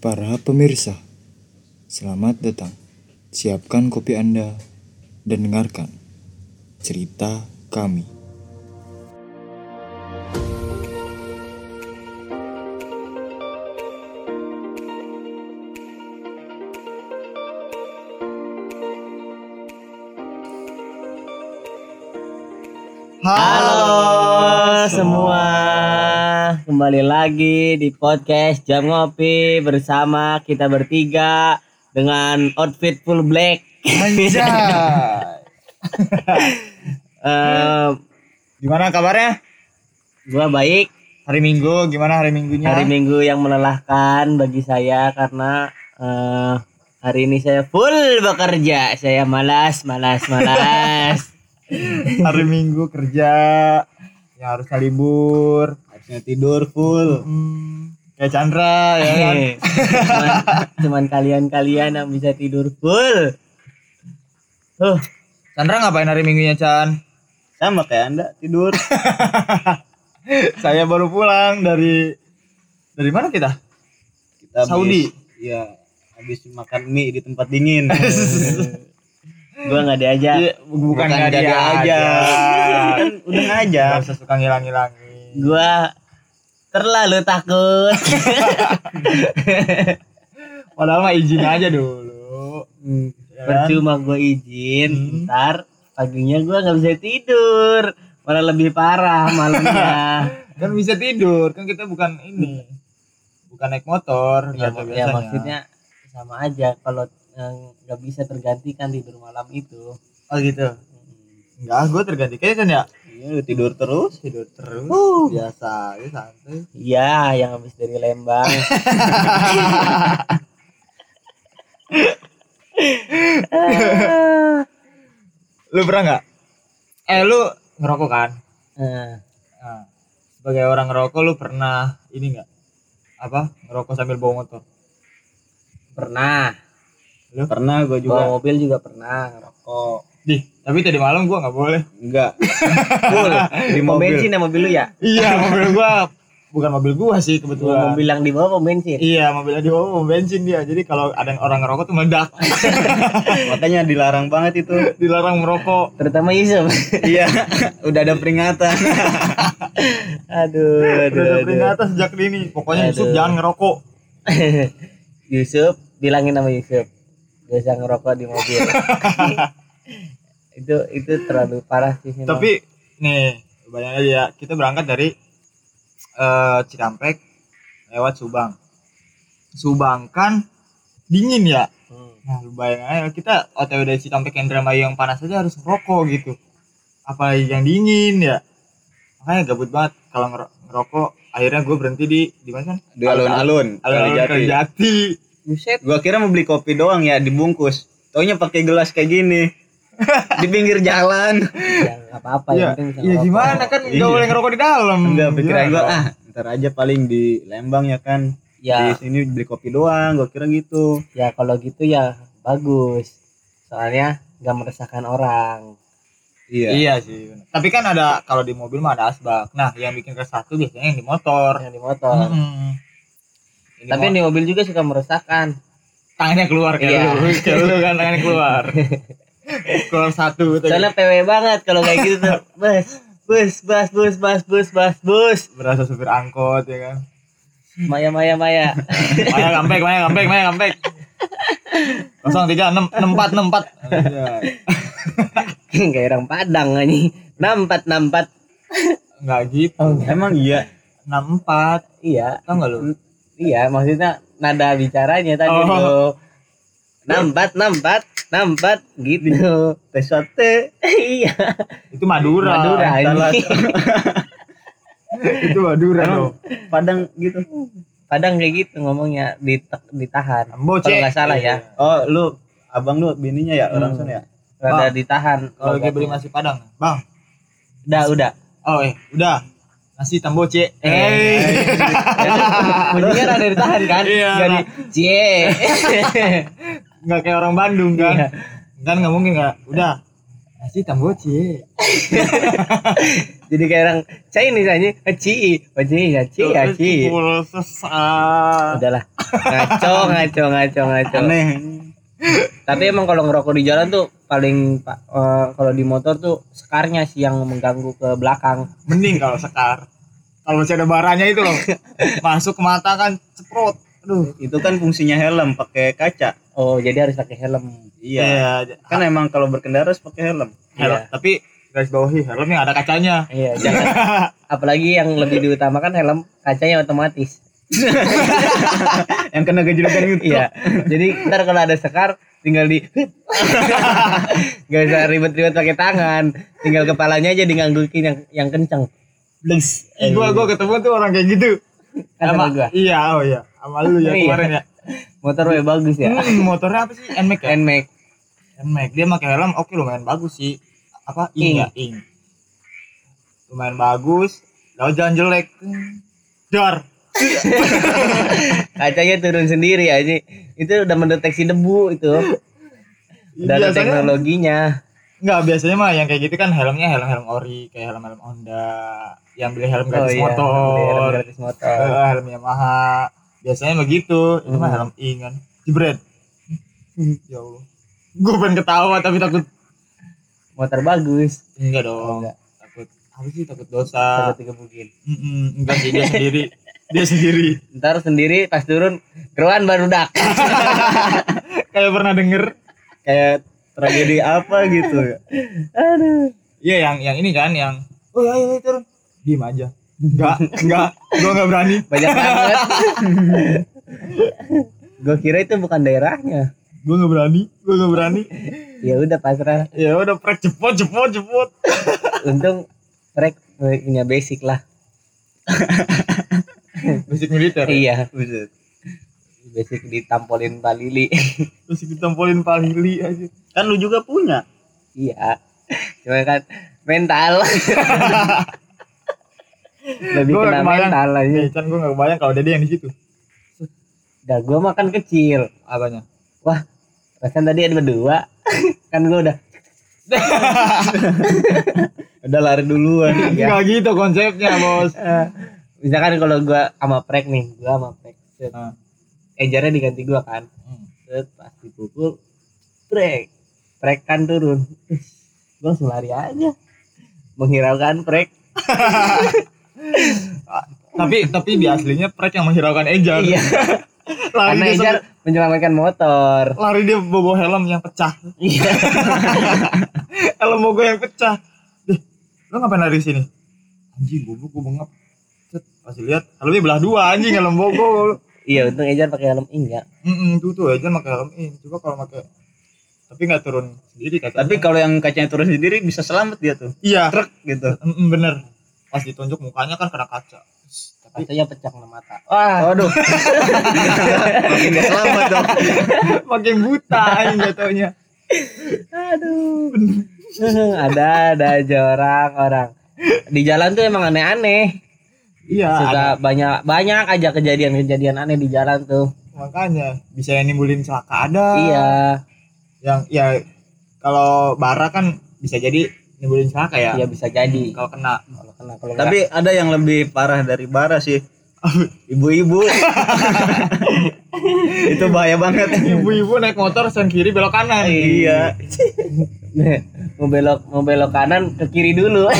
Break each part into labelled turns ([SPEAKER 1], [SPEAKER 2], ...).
[SPEAKER 1] Para pemirsa, selamat datang. Siapkan kopi Anda dan dengarkan cerita kami.
[SPEAKER 2] Kembali lagi di podcast Jam Ngopi bersama kita bertiga dengan outfit full black.
[SPEAKER 1] Anjay.
[SPEAKER 2] Eh,
[SPEAKER 1] Gimana kabarnya?
[SPEAKER 2] gua baik.
[SPEAKER 1] Hari Minggu, gimana hari Minggunya?
[SPEAKER 2] Hari Minggu yang melelahkan bagi saya karena eh, hari ini saya full bekerja. Saya malas, malas, malas.
[SPEAKER 1] hari Minggu kerja, ya harusnya libur, harusnya tidur full. Hmm, kayak Chandra ya kan?
[SPEAKER 2] cuman, cuman kalian-kalian yang bisa tidur full. Tuh,
[SPEAKER 1] Chandra ngapain hari Minggunya Chan?
[SPEAKER 3] sama kayak anda tidur
[SPEAKER 1] Saya baru pulang dari dari mana kita?
[SPEAKER 3] kita
[SPEAKER 1] Saudi.
[SPEAKER 3] ya habis makan mie di tempat dingin
[SPEAKER 2] gua nggak diajak.
[SPEAKER 1] Iya, bukan,
[SPEAKER 3] bukan
[SPEAKER 1] nggak
[SPEAKER 3] jadi
[SPEAKER 1] dia
[SPEAKER 3] aja kan udah ngajak
[SPEAKER 1] Gak usah suka ngilang-ngilangin.
[SPEAKER 2] Gua terlalu takut.
[SPEAKER 1] Padahal mah izin aja dulu. Ya kan?
[SPEAKER 2] Percuma gue izin,
[SPEAKER 1] Hmm.
[SPEAKER 2] ntar paginya gua nggak bisa tidur. Malah lebih parah malamnya.
[SPEAKER 1] Kan bisa tidur, kan kita bukan ini. Bukan naik motor,
[SPEAKER 2] ya, ya maksudnya sama aja kalau eh, nggak bisa tergantikan tidur malam itu.
[SPEAKER 1] Oh gitu. Enggak, gue tergantikan kan ya.
[SPEAKER 3] Iya lu tidur terus
[SPEAKER 1] Tidur terus.
[SPEAKER 2] Uh.
[SPEAKER 1] Biasa, ya santai.
[SPEAKER 2] Iya, yang habis dari Lembang.
[SPEAKER 1] Lu pernah nggak? Eh, lu ngerokok kan?
[SPEAKER 2] Eh,
[SPEAKER 1] Nah, sebagai orang ngerokok lu pernah ini nggak? Apa? Ngerokok sambil bawa motor?
[SPEAKER 2] pernah.
[SPEAKER 3] pernah gue
[SPEAKER 2] Bawa
[SPEAKER 3] juga
[SPEAKER 2] mobil juga pernah ngerokok.
[SPEAKER 1] Di, tapi tadi malam gua nggak boleh.
[SPEAKER 3] enggak full di mobil
[SPEAKER 2] bensin ya mobil lu ya?
[SPEAKER 1] Iya, mobil gua bukan mobil gua sih kebetulan.
[SPEAKER 2] mobil yang di bawah pom bensin.
[SPEAKER 1] Iya, mobilnya di bawah pom bensin dia. Jadi kalau ada orang ngerokok tuh meledak.
[SPEAKER 3] makanya dilarang banget itu
[SPEAKER 1] Dilarang merokok.
[SPEAKER 2] Terutama Yusuf.
[SPEAKER 3] iya udah ada peringatan
[SPEAKER 2] aduh,
[SPEAKER 1] Udah
[SPEAKER 2] aduh,
[SPEAKER 1] ada
[SPEAKER 2] aduh.
[SPEAKER 1] peringatan sejak dini. Pokoknya Yusuf
[SPEAKER 2] Aduh.
[SPEAKER 1] jangan ngerokok.
[SPEAKER 2] Yusuf, bilangin sama Yusuf. Usah ngerokok di mobil. Itu itu terlalu parah sih. memang.
[SPEAKER 1] Tapi nih, bayangin aja ya, kita berangkat dari eh Cikampek lewat Subang. Subang kan dingin ya.
[SPEAKER 2] Hmm.
[SPEAKER 1] Nah, lu bayangin aja kita OTW dari Cikampek ke Indramayu yang panas aja harus ngerokok gitu. Apalagi yang dingin ya. Makanya gabut banget kalau ngero- ngerokok. Akhirnya gue berhenti di di mana kan?
[SPEAKER 3] di alun-alun
[SPEAKER 1] Alun-alun.
[SPEAKER 2] Buset.
[SPEAKER 3] gua kira mau beli kopi doang ya dibungkus taunya pakai gelas kayak gini di pinggir jalan
[SPEAKER 2] Ya nggak apa-apa
[SPEAKER 1] Iya,
[SPEAKER 2] yang penting bisa
[SPEAKER 1] iya
[SPEAKER 2] ngerokok.
[SPEAKER 1] gimana kan nggak
[SPEAKER 3] Iya.
[SPEAKER 1] boleh ngerokok di dalam.
[SPEAKER 3] enggak pikiran gua ah ntar aja paling di Lembang ya kan di
[SPEAKER 2] Ya,
[SPEAKER 3] sini beli kopi doang gua kira gitu
[SPEAKER 2] ya kalau gitu ya bagus. Soalnya nggak meresahkan orang.
[SPEAKER 3] iya
[SPEAKER 1] Iya sih. bener. Tapi kan ada kalau di mobil mah ada asbak. Nah, yang bikin resah tuh biasanya yang di motor.
[SPEAKER 2] Yang di motor.
[SPEAKER 1] Mm-mm. Ini
[SPEAKER 2] Tapi yang di mobil juga suka meresahkan.
[SPEAKER 1] tangannya keluar kayak
[SPEAKER 2] Iya.
[SPEAKER 1] lu, kayak lu kan tangannya keluar. keluar satu tuh.
[SPEAKER 2] Soalnya PW banget kalau kayak gitu tuh. Bus, bus, bus, bus, bus, bus, bus.
[SPEAKER 1] berasa supir angkot ya kan.
[SPEAKER 2] Maya, maya, maya.
[SPEAKER 1] Maya ngambek, Maya ngambek, Maya ngambek. 03 6 64 64.
[SPEAKER 2] kayak orang Padang nih. Nampat, nampat.
[SPEAKER 1] Enggak gitu.
[SPEAKER 3] emang iya
[SPEAKER 1] 64.
[SPEAKER 2] Iya,
[SPEAKER 1] Tahu enggak lu?
[SPEAKER 2] iya. Maksudnya nada bicaranya tadi
[SPEAKER 1] Oh.
[SPEAKER 2] tuh. Nampat, nampat, nampat gitu.
[SPEAKER 3] pesate
[SPEAKER 2] iya.
[SPEAKER 1] Itu Madura.
[SPEAKER 2] Madura ini.
[SPEAKER 1] Itu Madura loh.
[SPEAKER 3] Padang gitu
[SPEAKER 2] Padang kayak gitu ngomongnya dita- ditahan. Kalau nggak salah ya,
[SPEAKER 3] oh lu abang lu bininya ya orang
[SPEAKER 2] Hmm.
[SPEAKER 3] sana ya
[SPEAKER 2] rada
[SPEAKER 1] Bang,
[SPEAKER 2] ditahan.
[SPEAKER 1] Kalau lagi beli nasi Padang, Bang.
[SPEAKER 2] Udah, udah.
[SPEAKER 1] Oh, eh, udah. Nasi tamboce.
[SPEAKER 2] Eh. Bunyinya rada ditahan kan?
[SPEAKER 1] Iya.
[SPEAKER 2] Jadi cie.
[SPEAKER 1] Nggak kayak orang Bandung kan.
[SPEAKER 2] Iya.
[SPEAKER 1] Kan nggak mungkin nggak. Udah. Nasi tamboce.
[SPEAKER 2] Jadi kayak orang Chinese aja, ci, ci, ya ci, ya ci.
[SPEAKER 1] Sesat.
[SPEAKER 2] Udahlah. ngaco ngaco ngaco ngaco
[SPEAKER 3] Aneh.
[SPEAKER 2] tapi emang kalau ngerokok di jalan tuh paling pa- eh, kalau di motor tuh sekarnya sih yang mengganggu ke belakang
[SPEAKER 1] Mending kalau sekar. Kalau masih ada baranya itu loh. Masuk ke mata kan ceprot. Aduh.
[SPEAKER 3] Itu kan fungsinya helm pakai kaca.
[SPEAKER 2] Oh jadi harus pakai helm
[SPEAKER 3] Iya.
[SPEAKER 1] Iya.
[SPEAKER 3] Kan emang kalau berkendara harus pakai helm.
[SPEAKER 1] Helm.
[SPEAKER 2] Iya.
[SPEAKER 1] Tapi garis bawahi helm yang ada kacanya.
[SPEAKER 2] iya jangan apalagi yang lebih diutamakan helm kacanya otomatis
[SPEAKER 3] Yang kena gejolakan itu.
[SPEAKER 2] iya jadi ntar kalau ada sekar tinggal di gak usah ribet-ribet pakai tangan tinggal kepalanya aja diganggukin yang yang kencang Blus.
[SPEAKER 1] Ih, gua gua ketemu tuh orang kayak gitu.
[SPEAKER 2] Kan sama gua.
[SPEAKER 1] Iya, oh iya. Sama lu ya
[SPEAKER 2] Iya.
[SPEAKER 1] kemarin ya.
[SPEAKER 2] Motor gue bagus ya
[SPEAKER 1] Hmm, motornya apa sih? Nmax ya?
[SPEAKER 2] Nmax
[SPEAKER 1] Nmax. Dia pakai helm oke lumayan bagus sih. Apa? Ing, ya, ing. Lumayan bagus. Lalu jalan jelek. Dar.
[SPEAKER 2] kacanya turun sendiri aja itu udah mendeteksi debu itu udah ada teknologinya
[SPEAKER 1] Enggak, biasanya mah yang kayak gitu kan helmnya helm-helm ori, kayak helm-helm Honda, yang beli helm gratis
[SPEAKER 2] iya,
[SPEAKER 1] motor,
[SPEAKER 2] helm gratis motor
[SPEAKER 1] eh, helm Yamaha. Biasanya begitu, itu mah
[SPEAKER 2] Hmm.
[SPEAKER 1] helm ing kan. Jebret. ya Allah. Gue pengen ketawa tapi takut
[SPEAKER 2] motor bagus
[SPEAKER 1] enggak dong.
[SPEAKER 2] enggak
[SPEAKER 1] Takut apa sih takut dosa.
[SPEAKER 2] takut digebukin
[SPEAKER 1] Mm-mm, enggak sih dia sendiri. dia sendiri.
[SPEAKER 2] ntar sendiri pas turun keruan baru dak
[SPEAKER 1] Kayak pernah denger
[SPEAKER 3] Kayak tragedi apa gitu.
[SPEAKER 2] aduh
[SPEAKER 1] Iya yang yang ini kan yang oh ya ya turun. Diem aja. Enggak, enggak. Gua enggak berani.
[SPEAKER 2] banyak banget gue kira itu bukan daerahnya
[SPEAKER 1] Gua enggak berani. Gua enggak berani.
[SPEAKER 2] ya udah pasrah
[SPEAKER 1] Ya udah prek cepot cepot cepot.
[SPEAKER 2] untung mereka punya basic lah
[SPEAKER 1] Basic militer.
[SPEAKER 2] iya
[SPEAKER 3] Buset.
[SPEAKER 2] basic ditampolin balili
[SPEAKER 1] Basic ditampolin palili aja.
[SPEAKER 3] Kan lu juga punya.
[SPEAKER 2] iya cuma kan mental lebih
[SPEAKER 1] Gua
[SPEAKER 2] kena
[SPEAKER 1] kebayang.
[SPEAKER 2] mental aja
[SPEAKER 1] Eh, Chan gua enggak kebayang kalau Dede yang di situ.
[SPEAKER 2] dah gue makan kecil
[SPEAKER 1] Apanya?
[SPEAKER 2] wah perasaan tadi ada berdua kan gue udah
[SPEAKER 3] Udah lari duluan.
[SPEAKER 1] Enggak gitu konsepnya, Bos.
[SPEAKER 2] eh, misalkan kalau gue sama prek nih gue sama prek set.
[SPEAKER 1] Nah.
[SPEAKER 2] ejarnya diganti gue kan
[SPEAKER 1] Hmm.
[SPEAKER 2] set pas dipukul prek prek kan turun gue langsung lari aja menghiraukan prek
[SPEAKER 1] Tapi tapi di aslinya prek yang menghiraukan Ejar.
[SPEAKER 2] iya
[SPEAKER 1] lari
[SPEAKER 2] karena ejar
[SPEAKER 1] sampai-
[SPEAKER 2] menyelamatkan motor
[SPEAKER 1] lari dia bawa helm yang pecah.
[SPEAKER 2] iya
[SPEAKER 1] helm mogok yang pecah. Deh, lu ngapain lari sini? Anjing goblok gua bengap. Set, pas lihat helmnya belah dua anjing helm mogok.
[SPEAKER 2] iya untung ejar pakai helm ing ya
[SPEAKER 1] Mm tuh tuh aja pakai helm in. Coba kalau pakai tapi nggak turun sendiri katanya.
[SPEAKER 3] Tapi kalau yang kacanya turun sendiri bisa selamat dia tuh.
[SPEAKER 1] iya,
[SPEAKER 3] Truk gitu.
[SPEAKER 1] Mm, bener. Pas ditunjuk mukanya kan kena kaca. Tapi
[SPEAKER 2] kacanya pecah kena mata wah
[SPEAKER 3] Waduh. Makin gak selamat dong.
[SPEAKER 1] makin buta anjing jatuhnya.
[SPEAKER 2] aduh ada ada aja orang orang di jalan tuh emang aneh-aneh
[SPEAKER 1] Iya,
[SPEAKER 2] suka
[SPEAKER 1] ada.
[SPEAKER 2] banyak banyak aja kejadian-kejadian aneh di jalan tuh
[SPEAKER 1] makanya bisa yang nimbulin celaka ada.
[SPEAKER 2] iya
[SPEAKER 1] Yang ya kalau bara kan bisa jadi nimbulin celaka ya.
[SPEAKER 2] iya bisa jadi
[SPEAKER 1] Kalau kena
[SPEAKER 2] kalau kena kalau
[SPEAKER 3] Tapi ada yang lebih parah dari bara sih. Ibu-ibu. Itu bahaya banget.
[SPEAKER 1] ibu-ibu naik motor sen kiri belok kanan.
[SPEAKER 3] Iya.
[SPEAKER 2] mau belok mau belok kanan ke kiri dulu.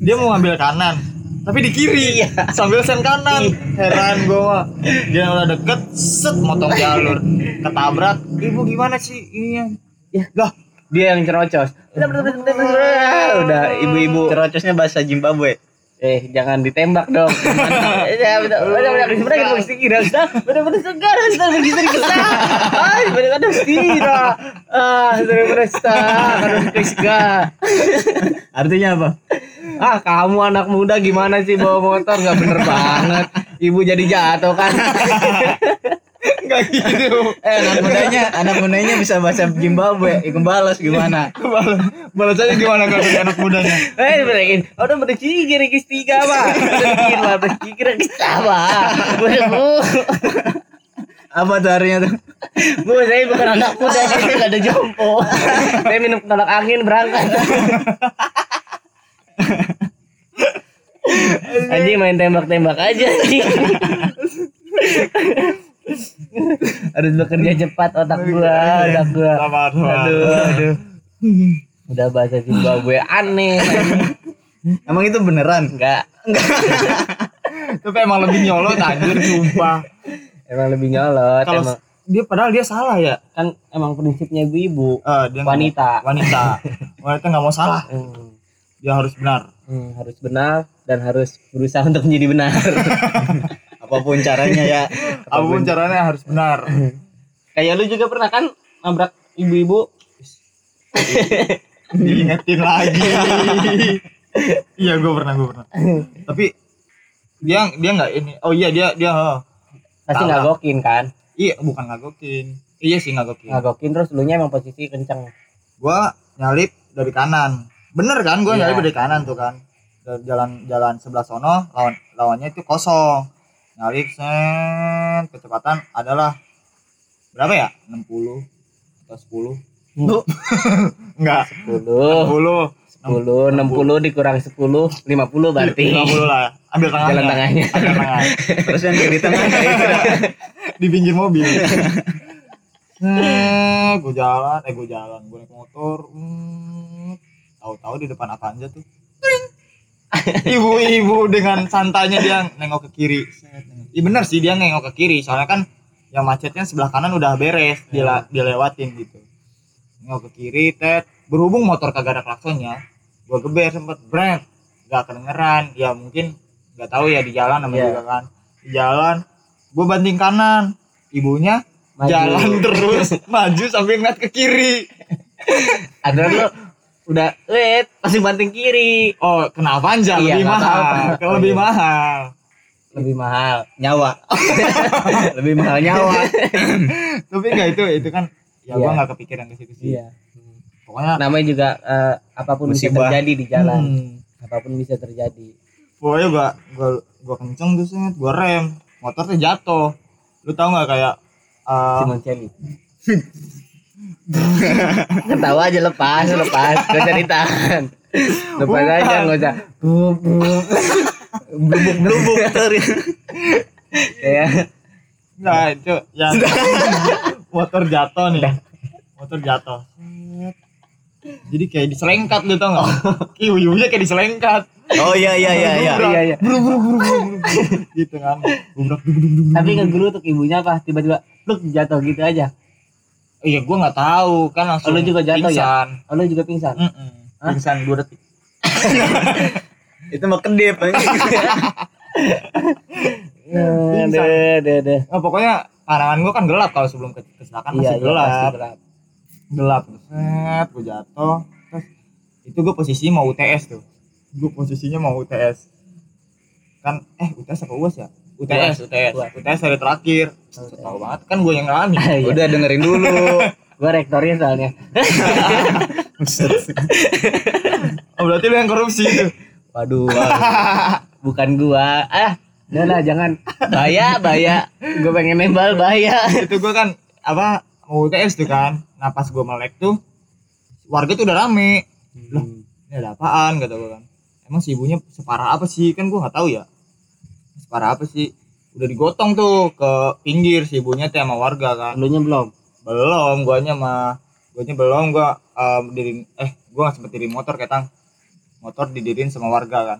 [SPEAKER 1] Dia mau ngambil kanan, tapi di kiri sambil sen kanan. Heran gua. mah. Dia udah deket, set motong jalur, ketabrak. Ibu gimana sih ininya?
[SPEAKER 2] Ya.
[SPEAKER 1] Lah,
[SPEAKER 2] dia yang cerocos udah udah, udah, udah, udah, udah ibu-ibu
[SPEAKER 3] Cerocosnya bahasa Zimbabwe.
[SPEAKER 2] eh jangan ditembak dong ya kira sudah udah udah segar mesti kita ah udah ada stira ah harus kita
[SPEAKER 3] Artinya apa?
[SPEAKER 2] ah kamu anak muda gimana sih bawa motor nggak bener banget ibu jadi jatuh kan
[SPEAKER 1] enggak gitu.
[SPEAKER 3] Eh, anak mudanya, anak mudanya bisa bahasa Zimbabwe. Ikut balas gimana?
[SPEAKER 1] Balas, balasannya gimana kalau dari anak mudanya?
[SPEAKER 2] eh berikin udah berkikir kis tiga mah berkikir lah berkikir kis sama bu
[SPEAKER 3] Apa tuh artinya tuh?
[SPEAKER 2] bu saya bukan anak muda saya nggak ada jompo saya minum tolak angin berangkat anjing main tembak-tembak aja anjing harus bekerja cepat otak gua otak gua
[SPEAKER 1] Sabar, sabar.
[SPEAKER 2] aduh aduh udah bahasa Zimbabwe aneh
[SPEAKER 3] Emang itu beneran?
[SPEAKER 2] enggak
[SPEAKER 1] Tapi emang lebih nyolot anjir sumpah.
[SPEAKER 2] emang lebih nyolot
[SPEAKER 1] Kalau
[SPEAKER 2] emang
[SPEAKER 1] dia padahal dia salah ya.
[SPEAKER 2] kan emang prinsipnya ibu-ibu
[SPEAKER 1] Eh, dia
[SPEAKER 2] wanita
[SPEAKER 1] mau- wanita. Wanita nggak mau salah.
[SPEAKER 2] Hmm,
[SPEAKER 1] Dia harus benar.
[SPEAKER 2] hmm, harus benar dan harus berusaha untuk menjadi benar
[SPEAKER 3] Apa pun caranya ya.
[SPEAKER 1] Apa pun caranya harus benar.
[SPEAKER 2] kayak lu juga pernah kan nabrak ibu-ibu
[SPEAKER 1] Diingetin lagi. iya, gue pernah, gue pernah. Tapi dia dia nggak ini. Oh iya dia dia. oh.
[SPEAKER 2] pasti ngagokin kan
[SPEAKER 1] Iya, bukan ngagokin. Iya sih ngagokin.
[SPEAKER 2] ngagokin terus lu nya emang posisi kenceng
[SPEAKER 1] Gua nyalip dari kanan. Bener kan? Gua
[SPEAKER 2] Iya.
[SPEAKER 1] nyalip dari kanan tuh kan. Jalan jalan sebelah sono lawan lawannya itu kosong. Nyalip sen kecepatan adalah berapa ya? 60 atau 10?
[SPEAKER 3] Lu
[SPEAKER 1] Enggak,
[SPEAKER 2] 10
[SPEAKER 1] 10.
[SPEAKER 2] 10 60 dikurang 10 50 berarti
[SPEAKER 1] 50 lah. Ambil tengahnya.
[SPEAKER 2] Jalan tengahnya.
[SPEAKER 1] Ambil tengah.
[SPEAKER 3] terus yang di tengah kayak gitu dah.
[SPEAKER 1] Di pinggir mobil. Eh, gue jalan, eh gue jalan, gue naik motor. Hmm, tahu-tahu di depan apa aja tuh. Tring. Ibu-ibu dengan santainya dia nengok ke kiri. Iya bener sih dia nengok ke kiri, soalnya kan yang macetnya sebelah kanan udah beres, dia dilewatin gitu. Nengok ke kiri, tet. Berhubung motor kagak ada klaksonnya, gua geber sempet brand, gak kedengeran. Ya mungkin nggak tahu ya di jalan namanya
[SPEAKER 2] Iya.
[SPEAKER 1] juga kan. Di jalan, gua banting kanan, ibunya
[SPEAKER 2] Maju.
[SPEAKER 1] jalan terus maju sambil ngeliat ke kiri.
[SPEAKER 2] ada lu udah wait masih banting kiri
[SPEAKER 1] Oh, kenapa aja
[SPEAKER 2] Iya,
[SPEAKER 1] lebih mahal?
[SPEAKER 2] apa-apa.
[SPEAKER 1] Kalau
[SPEAKER 2] Oh,
[SPEAKER 1] lebih
[SPEAKER 2] iya.
[SPEAKER 1] mahal.
[SPEAKER 2] lebih mahal
[SPEAKER 3] nyawa. Lebih mahal nyawa.
[SPEAKER 1] Tapi enggak itu itu kan ya gua
[SPEAKER 2] Iya.
[SPEAKER 1] nggak kepikiran ke situ sih.
[SPEAKER 2] iya
[SPEAKER 1] Pokoknya
[SPEAKER 2] namanya juga eh, apa pun bisa
[SPEAKER 3] Musibah.
[SPEAKER 2] terjadi di jalan
[SPEAKER 1] hmm,
[SPEAKER 2] apa pun bisa terjadi
[SPEAKER 1] pokoknya gua gua gua kenceng tuh set, gua rem, motor tuh jatuh. Lu tau nggak kayak uh,
[SPEAKER 2] Simon Celi ketawa aja lepas lepas gak usah ditahan lepas
[SPEAKER 1] Bukan.
[SPEAKER 2] aja nggak usah bub bub blubuk blubuk ya
[SPEAKER 1] Enggak, itu yang motor jatuh nih. Motor jatuh. Jadi kayak diselengkat lu tau nggak? Ibu-ibunya kayak diselengkat.
[SPEAKER 3] Oh iya iya iya iya.
[SPEAKER 2] iya iya
[SPEAKER 1] Buru buru buru buru, gitu kan.
[SPEAKER 2] Tapi ngegelutuk ibunya apa tiba-tiba lu jatuh gitu aja
[SPEAKER 1] Iya, gua nggak tahu kan langsung.
[SPEAKER 2] Oh, lu juga jatuh ya?
[SPEAKER 1] pingsan.
[SPEAKER 2] oh, lu juga pingsan
[SPEAKER 1] Mm-mm.
[SPEAKER 2] Hah?
[SPEAKER 1] Pingsan 2 detik.
[SPEAKER 3] Itu mah kedip.
[SPEAKER 2] Deh, deh, deh.
[SPEAKER 1] Nah, pokoknya pandangan gua kan gelap kalau sebelum ke- kecelakaan
[SPEAKER 2] Iya,
[SPEAKER 1] masih
[SPEAKER 2] iya,
[SPEAKER 1] gelap.
[SPEAKER 2] pasti gelap.
[SPEAKER 1] gelap set gue jatuh terus itu gue posisi mau UTS tuh gue posisinya mau UTS kan eh UTS apa UAS ya UTS UTS. UTS hari terakhir tahu banget kan gue yang ngalamin
[SPEAKER 2] Iya.
[SPEAKER 3] Udah dengerin dulu.
[SPEAKER 2] Gua rektornya soalnya.
[SPEAKER 1] oh, berarti lu yang korupsi itu
[SPEAKER 2] Waduh. Bukan gua. Ah, udah lah jangan. Bahaya, bahaya. Gua pengen nembal bahaya.
[SPEAKER 1] itu gue kan apa mau UTS tuh kan nah pas gue melek tuh warga tuh udah rame Loh. ini ada apaan kata gue kan emang si ibunya separah apa sih kan gue nggak tahu ya separah apa sih udah digotong tuh ke pinggir si ibunya tuh sama warga kan
[SPEAKER 2] Lu belum.
[SPEAKER 1] belum guanya mah guanya belum gua um, diri eh gua nggak sempet diri motor ketang motor didirin sama warga kan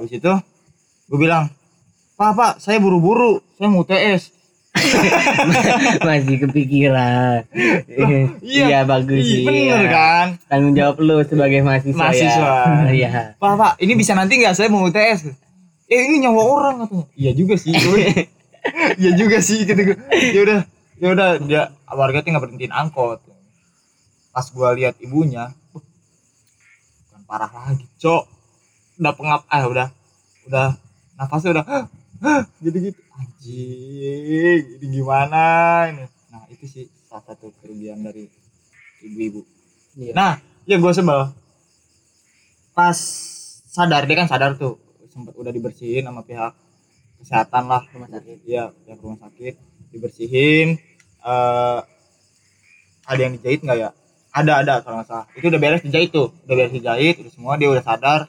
[SPEAKER 1] habis itu gue bilang pak pak saya buru-buru saya mau TS
[SPEAKER 2] Masih kepikiran.
[SPEAKER 1] iya.
[SPEAKER 2] iya bagus sih.
[SPEAKER 1] Ih, bener
[SPEAKER 2] iya.
[SPEAKER 1] kan
[SPEAKER 2] Tanggung jawab lu sebagai mahasiswa.
[SPEAKER 1] Mahasiswa.
[SPEAKER 2] Ya. Iya.
[SPEAKER 1] pak pak ini bisa nanti nggak saya mau TS eh ini nyawa orang katanya. Iya juga sih iya juga sih gitu. Gue ya udah ya udah dia warga tuh nggak berhentiin angkot. Pas gua lihat ibunya bukan parah lagi cok. Udah pengap ah udah udah nafasnya udah gitu gitu anjing ini gimana ini? Nah itu sih salah satu kerugian dari ibu-ibu.
[SPEAKER 2] Iya.
[SPEAKER 1] nah ya gua sebel. Pas sadar dia kan sadar tuh sempat udah dibersihin sama pihak kesehatan lah
[SPEAKER 2] Rumah sakit.
[SPEAKER 1] iya pihak rumah sakit dibersihin eh ada yang dijahit nggak ya ada ada kalau nggak salah itu udah beres dijahit tuh udah beres dijahit udah semua dia udah sadar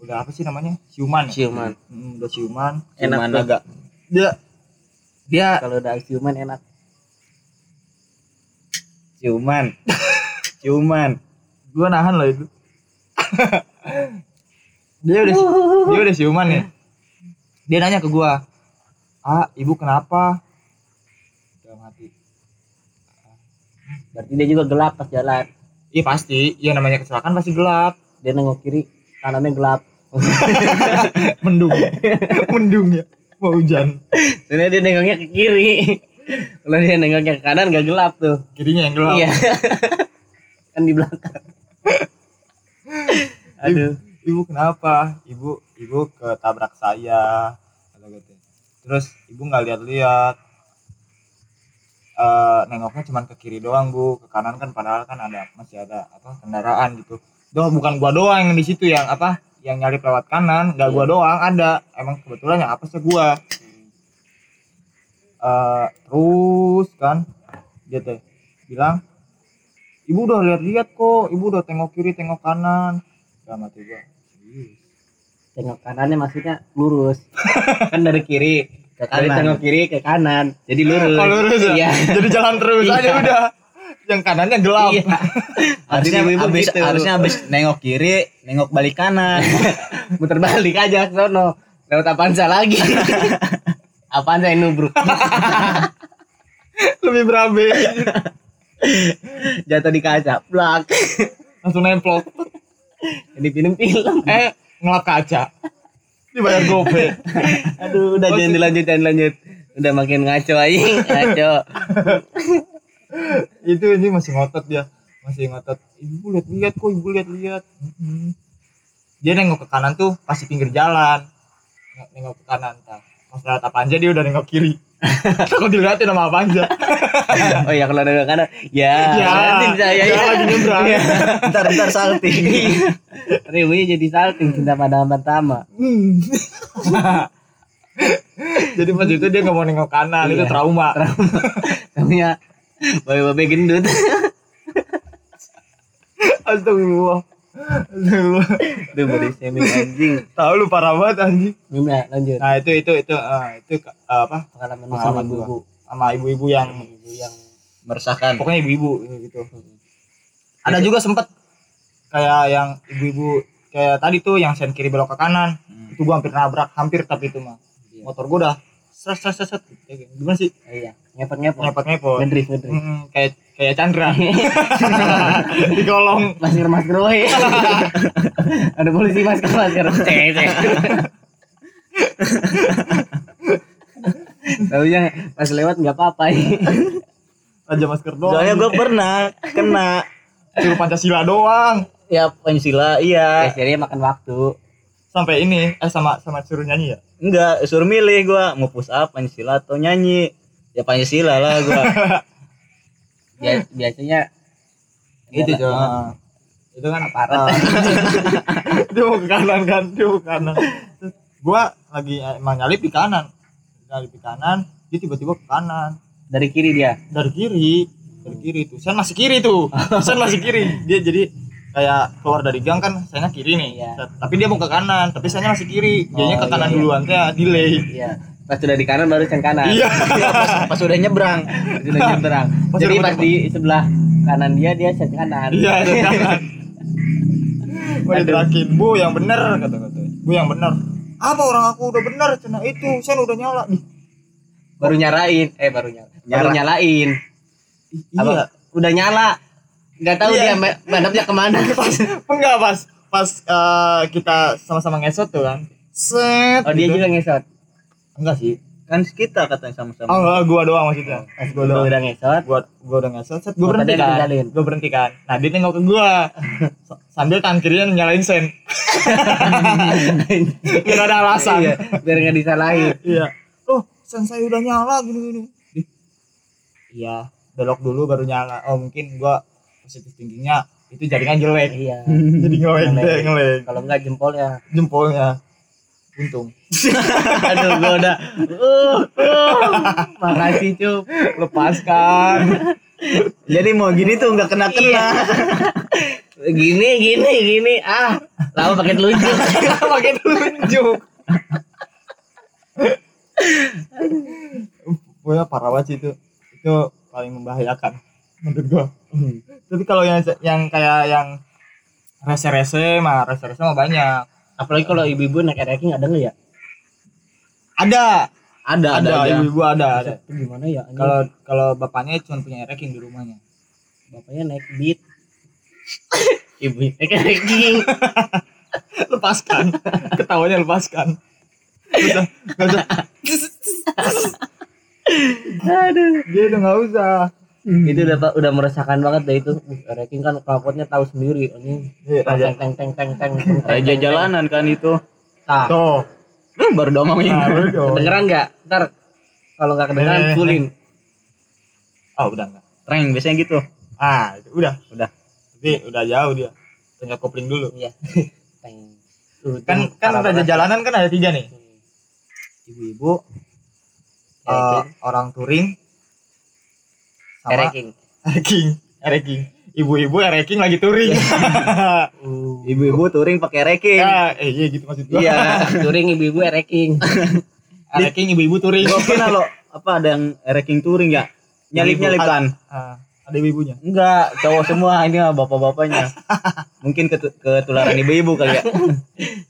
[SPEAKER 1] udah apa sih namanya siuman ya?
[SPEAKER 2] Siuman.
[SPEAKER 1] Hmm, udah siuman
[SPEAKER 2] Enak tuh.
[SPEAKER 3] agak
[SPEAKER 1] dia dia
[SPEAKER 2] Kalau udah ciuman enak.
[SPEAKER 3] Ciuman. Ciuman.
[SPEAKER 1] gua nahan loh itu dia udah dia udah siuman nih dia nanya ke gua ah ibu kenapa dalam hati
[SPEAKER 2] Berarti dia juga gelap pas jalan.
[SPEAKER 1] iya pasti iya namanya kecelakaan pasti gelap
[SPEAKER 2] Dia nengok kiri, kanannya gelap.
[SPEAKER 1] mendung mendung ya mau hujan
[SPEAKER 2] Soalnya dia nengoknya ke kiri. Kalau dia nengoknya ke kanan gak gelap tuh.
[SPEAKER 1] kirinya yang gelap
[SPEAKER 2] Iya. kan di belakang. Aduh.
[SPEAKER 1] Ibu kenapa? Ibu ibu ketabrak saya kata gitu. Terus ibu nggak lihat-lihat. Eh nengoknya cuma ke kiri doang bu. Ke kanan kan padahal kan ada masih ada apa kendaraan gitu. Doh bukan gua doang yang di situ yang apa yang nyari lewat kanan. Nggak gua doang ada. Emang kebetulan yang apa sih gua? Eh terus kan dia teh bilang ibu udah lihat-lihat kok. Ibu udah tengok kiri tengok kanan. Dalam hati gua
[SPEAKER 2] Tengok kanannya maksudnya lurus. kan dari kiri ke
[SPEAKER 3] kanan.
[SPEAKER 2] kanan. Tengok kiri ke kanan. Jadi lurus.
[SPEAKER 1] Oh, lurus ya?
[SPEAKER 2] Iya.
[SPEAKER 1] Jadi jalan terus
[SPEAKER 2] Iya.
[SPEAKER 1] aja udah. Yang kanannya gelap.
[SPEAKER 2] Iya.
[SPEAKER 3] Harusnya habis
[SPEAKER 2] gitu.
[SPEAKER 3] harusnya habis nengok kiri, nengok balik kanan.
[SPEAKER 2] Muter balik aja sono. Lewat Avanza lagi. Avanza yang nubruk.
[SPEAKER 1] Lebih berabe.
[SPEAKER 2] Jatuh di kaca. Blak.
[SPEAKER 1] Langsung nemplok.
[SPEAKER 2] Jadi film-film.
[SPEAKER 1] Eh, ngelap kaca. Dibayar gope.
[SPEAKER 2] Aduh, udah jangan dilanjut, jangan dilanjut. Udah makin ngaco aja, ngaco.
[SPEAKER 1] Itu ini masih ngotot dia. Masih ngotot. Ibu lihat-lihat kok, ibu lihat-lihat. Mm-mm. Dia nengok ke kanan tuh pasti pinggir jalan. Nengok, ke kanan. Pas lewat apa aja dia udah nengok kiri. Takut dilihatin sama apa aja.
[SPEAKER 2] Oh iya kalau ada kanan, ya.
[SPEAKER 1] Ya,
[SPEAKER 2] nanti saya ya.
[SPEAKER 1] lagi nyebrang.
[SPEAKER 3] Ntar ntar salting.
[SPEAKER 2] Ribunya jadi salting cinta pada pertama.
[SPEAKER 1] Hmm. Jadi pas itu dia nggak mau nengok kanan, itu
[SPEAKER 2] Iya.
[SPEAKER 1] trauma.
[SPEAKER 2] Namanya babe-babe gendut.
[SPEAKER 1] Astagfirullah. Astagfirullah.
[SPEAKER 2] Aduh, body shaming anjing.
[SPEAKER 1] Tahu lu parah banget anjing.
[SPEAKER 2] Gimana lanjut?
[SPEAKER 1] Nah, itu itu itu eh, itu eh, apa?
[SPEAKER 2] Pengalaman lu sama
[SPEAKER 1] Pengalaman gua.
[SPEAKER 2] ibu-ibu.
[SPEAKER 1] Sama ibu-ibu yang
[SPEAKER 2] Ibu yang
[SPEAKER 3] Meresahkan.
[SPEAKER 1] pokoknya ibu-ibu gitu. Ada juga sempet kayak yang ibu-ibu kayak tadi tuh yang sen kiri belok ke kanan.
[SPEAKER 3] Hmm.
[SPEAKER 1] Itu gua hampir nabrak, hampir tapi itu mah.
[SPEAKER 2] Iya.
[SPEAKER 1] Motor gua udah set. Kayak Gimana sih?
[SPEAKER 2] Iya, ngepet-ngepet.
[SPEAKER 1] Ngepot-ngepot.
[SPEAKER 2] Ngedrift, ngedrift.
[SPEAKER 1] Mm, kayak kayak Chandra di kolong
[SPEAKER 2] Masker masker woy. Ada polisi masker masker. Cek. Taunya pas lewat nggak apa-apa.
[SPEAKER 1] aja masker doang
[SPEAKER 3] Soalnya gue pernah kena
[SPEAKER 1] suruh Pancasila doang
[SPEAKER 3] ya Pancasila iya.
[SPEAKER 2] Biasanya makan waktu.
[SPEAKER 1] sampai ini eh sama sama suruh nyanyi ya
[SPEAKER 3] Enggak, suruh milih gua mau push up Pancasila atau nyanyi. Ya Pancasila lah gua.
[SPEAKER 2] Bia- biasanya
[SPEAKER 1] itu ah. itu kan
[SPEAKER 2] Aparat.
[SPEAKER 1] ah. dia mau ke kanan kan dia mau ke kanan Terus gua lagi eh, emang nyalip di kanan nyalip di kanan dia tiba-tiba ke kanan
[SPEAKER 2] dari kiri dia.
[SPEAKER 1] dari kiri dari kiri tuh saya masih kiri tuh saya masih kiri dia jadi kayak keluar dari gang kan saya kiri nih. Set. tapi dia mau ke kanan tapi saya masih kiri dianya
[SPEAKER 2] Oh,
[SPEAKER 1] ke kanan
[SPEAKER 2] iya, iya.
[SPEAKER 1] duluan teh delay
[SPEAKER 2] Iya. Pas sudah di kanan baru yang kanan.
[SPEAKER 1] iya
[SPEAKER 3] pas, pas udah nyebrang.
[SPEAKER 2] Sudah nyebrang.
[SPEAKER 1] Pas
[SPEAKER 2] Jadi pas di sebelah kanan dia dia sen kanan.
[SPEAKER 1] iya kanan Wah, diterakin bu yang bener kata kata bu yang bener apa orang aku udah bener cina itu saya udah nyala Ih,
[SPEAKER 2] Baru nyalain. Eh baru nyala. Baru
[SPEAKER 3] Nyala.
[SPEAKER 2] nyalain.
[SPEAKER 1] iya
[SPEAKER 2] Apa? Udah nyala. Nggak tahu
[SPEAKER 1] Iya.
[SPEAKER 2] dia ma- madepnya ke mana.
[SPEAKER 1] pas enggak pas pas eh, kita sama-sama ngesot tuh kan set
[SPEAKER 2] Oh dia
[SPEAKER 1] gitu.
[SPEAKER 2] juga ngesot.
[SPEAKER 1] Enggak sih.
[SPEAKER 3] Kan kita katanya sama-sama.
[SPEAKER 1] oh gua doang maksudnya.
[SPEAKER 2] Pas
[SPEAKER 1] gua
[SPEAKER 2] gua
[SPEAKER 1] doang.
[SPEAKER 2] udah ngesot.
[SPEAKER 1] gua gua udah ngesot. Set gua berhenti kan? gua berhenti kan? Nah dia nengok ke gua. Sambil tangan kirinya nyalain sen. Biar ada alasan.
[SPEAKER 2] Iya, biar nggak disalahin.
[SPEAKER 1] iya. Oh sen saya udah nyala gini gini iya belok dulu baru nyala. Oh mungkin gua positif thinkingnya itu jaringan jelek.
[SPEAKER 2] Iya.
[SPEAKER 1] jadi ngeleng
[SPEAKER 2] Ngeleng. Kalau nggak jempolnya.
[SPEAKER 1] jempolnya untung
[SPEAKER 2] Aduh, gua udah. Uh, uh, makasih cup.
[SPEAKER 1] lepaskan
[SPEAKER 3] Jadi mau gini tuh nggak kena kena.
[SPEAKER 2] Gini, gini, gini. Ah, lama pakai telunjuk.
[SPEAKER 1] pakai tunjuk Pokoknya parah banget sih itu. Itu paling membahayakan menurut gua. Tapi kalau yang yang kayak yang rese-rese mah rese-rese mah banyak.
[SPEAKER 2] Apalagi kalau ibu-ibu naik ranking ada nggak ya?
[SPEAKER 1] Ada,
[SPEAKER 3] Ada, ada,
[SPEAKER 1] ada,
[SPEAKER 3] ada.
[SPEAKER 1] ibu-ibu ada, ada.
[SPEAKER 2] itu gimana ya?
[SPEAKER 1] Kalau kalau bapaknya cuma punya ranking di rumahnya.
[SPEAKER 2] bapaknya naik beat. Ibu naik ranking
[SPEAKER 1] lepaskan. Ketawanya lepaskan. Nggak usah nggak usah
[SPEAKER 2] aduh.
[SPEAKER 1] Dia udah nggak usah
[SPEAKER 2] itu udah Pak, udah meresahkan banget deh itu. Uh, ranking kan knalpotnya tahu sendiri. Ini
[SPEAKER 1] Iya, aja.
[SPEAKER 2] teng teng teng teng teng
[SPEAKER 3] Raja
[SPEAKER 2] teng,
[SPEAKER 3] jalanan kan itu.
[SPEAKER 1] tuh.
[SPEAKER 3] Eh, baru ngomongin.
[SPEAKER 1] nah,
[SPEAKER 2] kedengeran nggak? Ntar kalau nggak kedengeran
[SPEAKER 1] Eh.
[SPEAKER 2] fullin
[SPEAKER 1] oh udah nggak.
[SPEAKER 3] Reng biasanya gitu.
[SPEAKER 1] ah itu udah.
[SPEAKER 3] Udah.
[SPEAKER 1] tapi udah jauh dia. Tinggal kopling dulu.
[SPEAKER 2] Iya. Teng. Tuh,
[SPEAKER 1] kan kan raja jalanan kan ada tiga nih.
[SPEAKER 2] Hmm.
[SPEAKER 1] ibu-ibu. Eh,
[SPEAKER 2] Ranking.
[SPEAKER 1] orang touring sama
[SPEAKER 2] ranking
[SPEAKER 1] ranking ranking ibu-ibu ranking lagi touring
[SPEAKER 2] Uh.
[SPEAKER 3] Ibu-ibu touring pakai reking.
[SPEAKER 1] ya eh iya gitu maksud gua
[SPEAKER 3] Iya.
[SPEAKER 2] touring ibu-ibu ranking
[SPEAKER 1] ranking ibu-ibu touring
[SPEAKER 3] Gua kira lo apa ada yang reking touring ya? Nyalip nyalip kan?
[SPEAKER 1] Ah, ada ibu-ibunya
[SPEAKER 3] Enggak, cowok semua ini mah bapak-bapaknya. Mungkin ketu- ketularan ibu-ibu kali ya.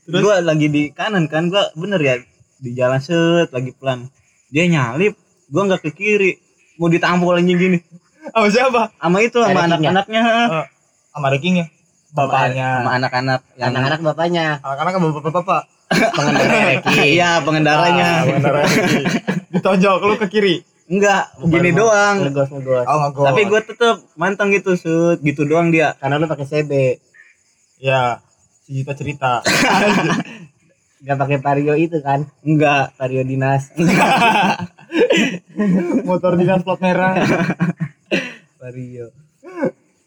[SPEAKER 1] Terus?
[SPEAKER 3] Gua lagi di kanan kan, gua bener ya di jalan set lagi pelan. Dia nyalip, gua nggak ke kiri. Mau ditampol anjing gini.
[SPEAKER 1] sama siapa?
[SPEAKER 3] Sama itu sama anak-anaknya.
[SPEAKER 1] Eh, sama rankingnya bapaknya.
[SPEAKER 3] Sama anak-anak yang
[SPEAKER 2] anak-anak bapaknya.
[SPEAKER 1] Anak-anak sama bapak-bapak.
[SPEAKER 2] Pengendara ranking
[SPEAKER 3] Iya, pengendaranya.
[SPEAKER 1] Ah, ranking. ditonjok lu ke kiri.
[SPEAKER 3] Enggak, gini doang.
[SPEAKER 2] ngegos ngegos.
[SPEAKER 1] Oh ngegol
[SPEAKER 3] Tapi gua tetep manteng gitu, set gitu doang dia.
[SPEAKER 2] karena lu pakai CB
[SPEAKER 1] ya si cerita cerita.
[SPEAKER 2] Nggak pakai vario itu kan?
[SPEAKER 3] Enggak.
[SPEAKER 2] vario dinas
[SPEAKER 1] motor dinas plat merah.
[SPEAKER 2] Vario.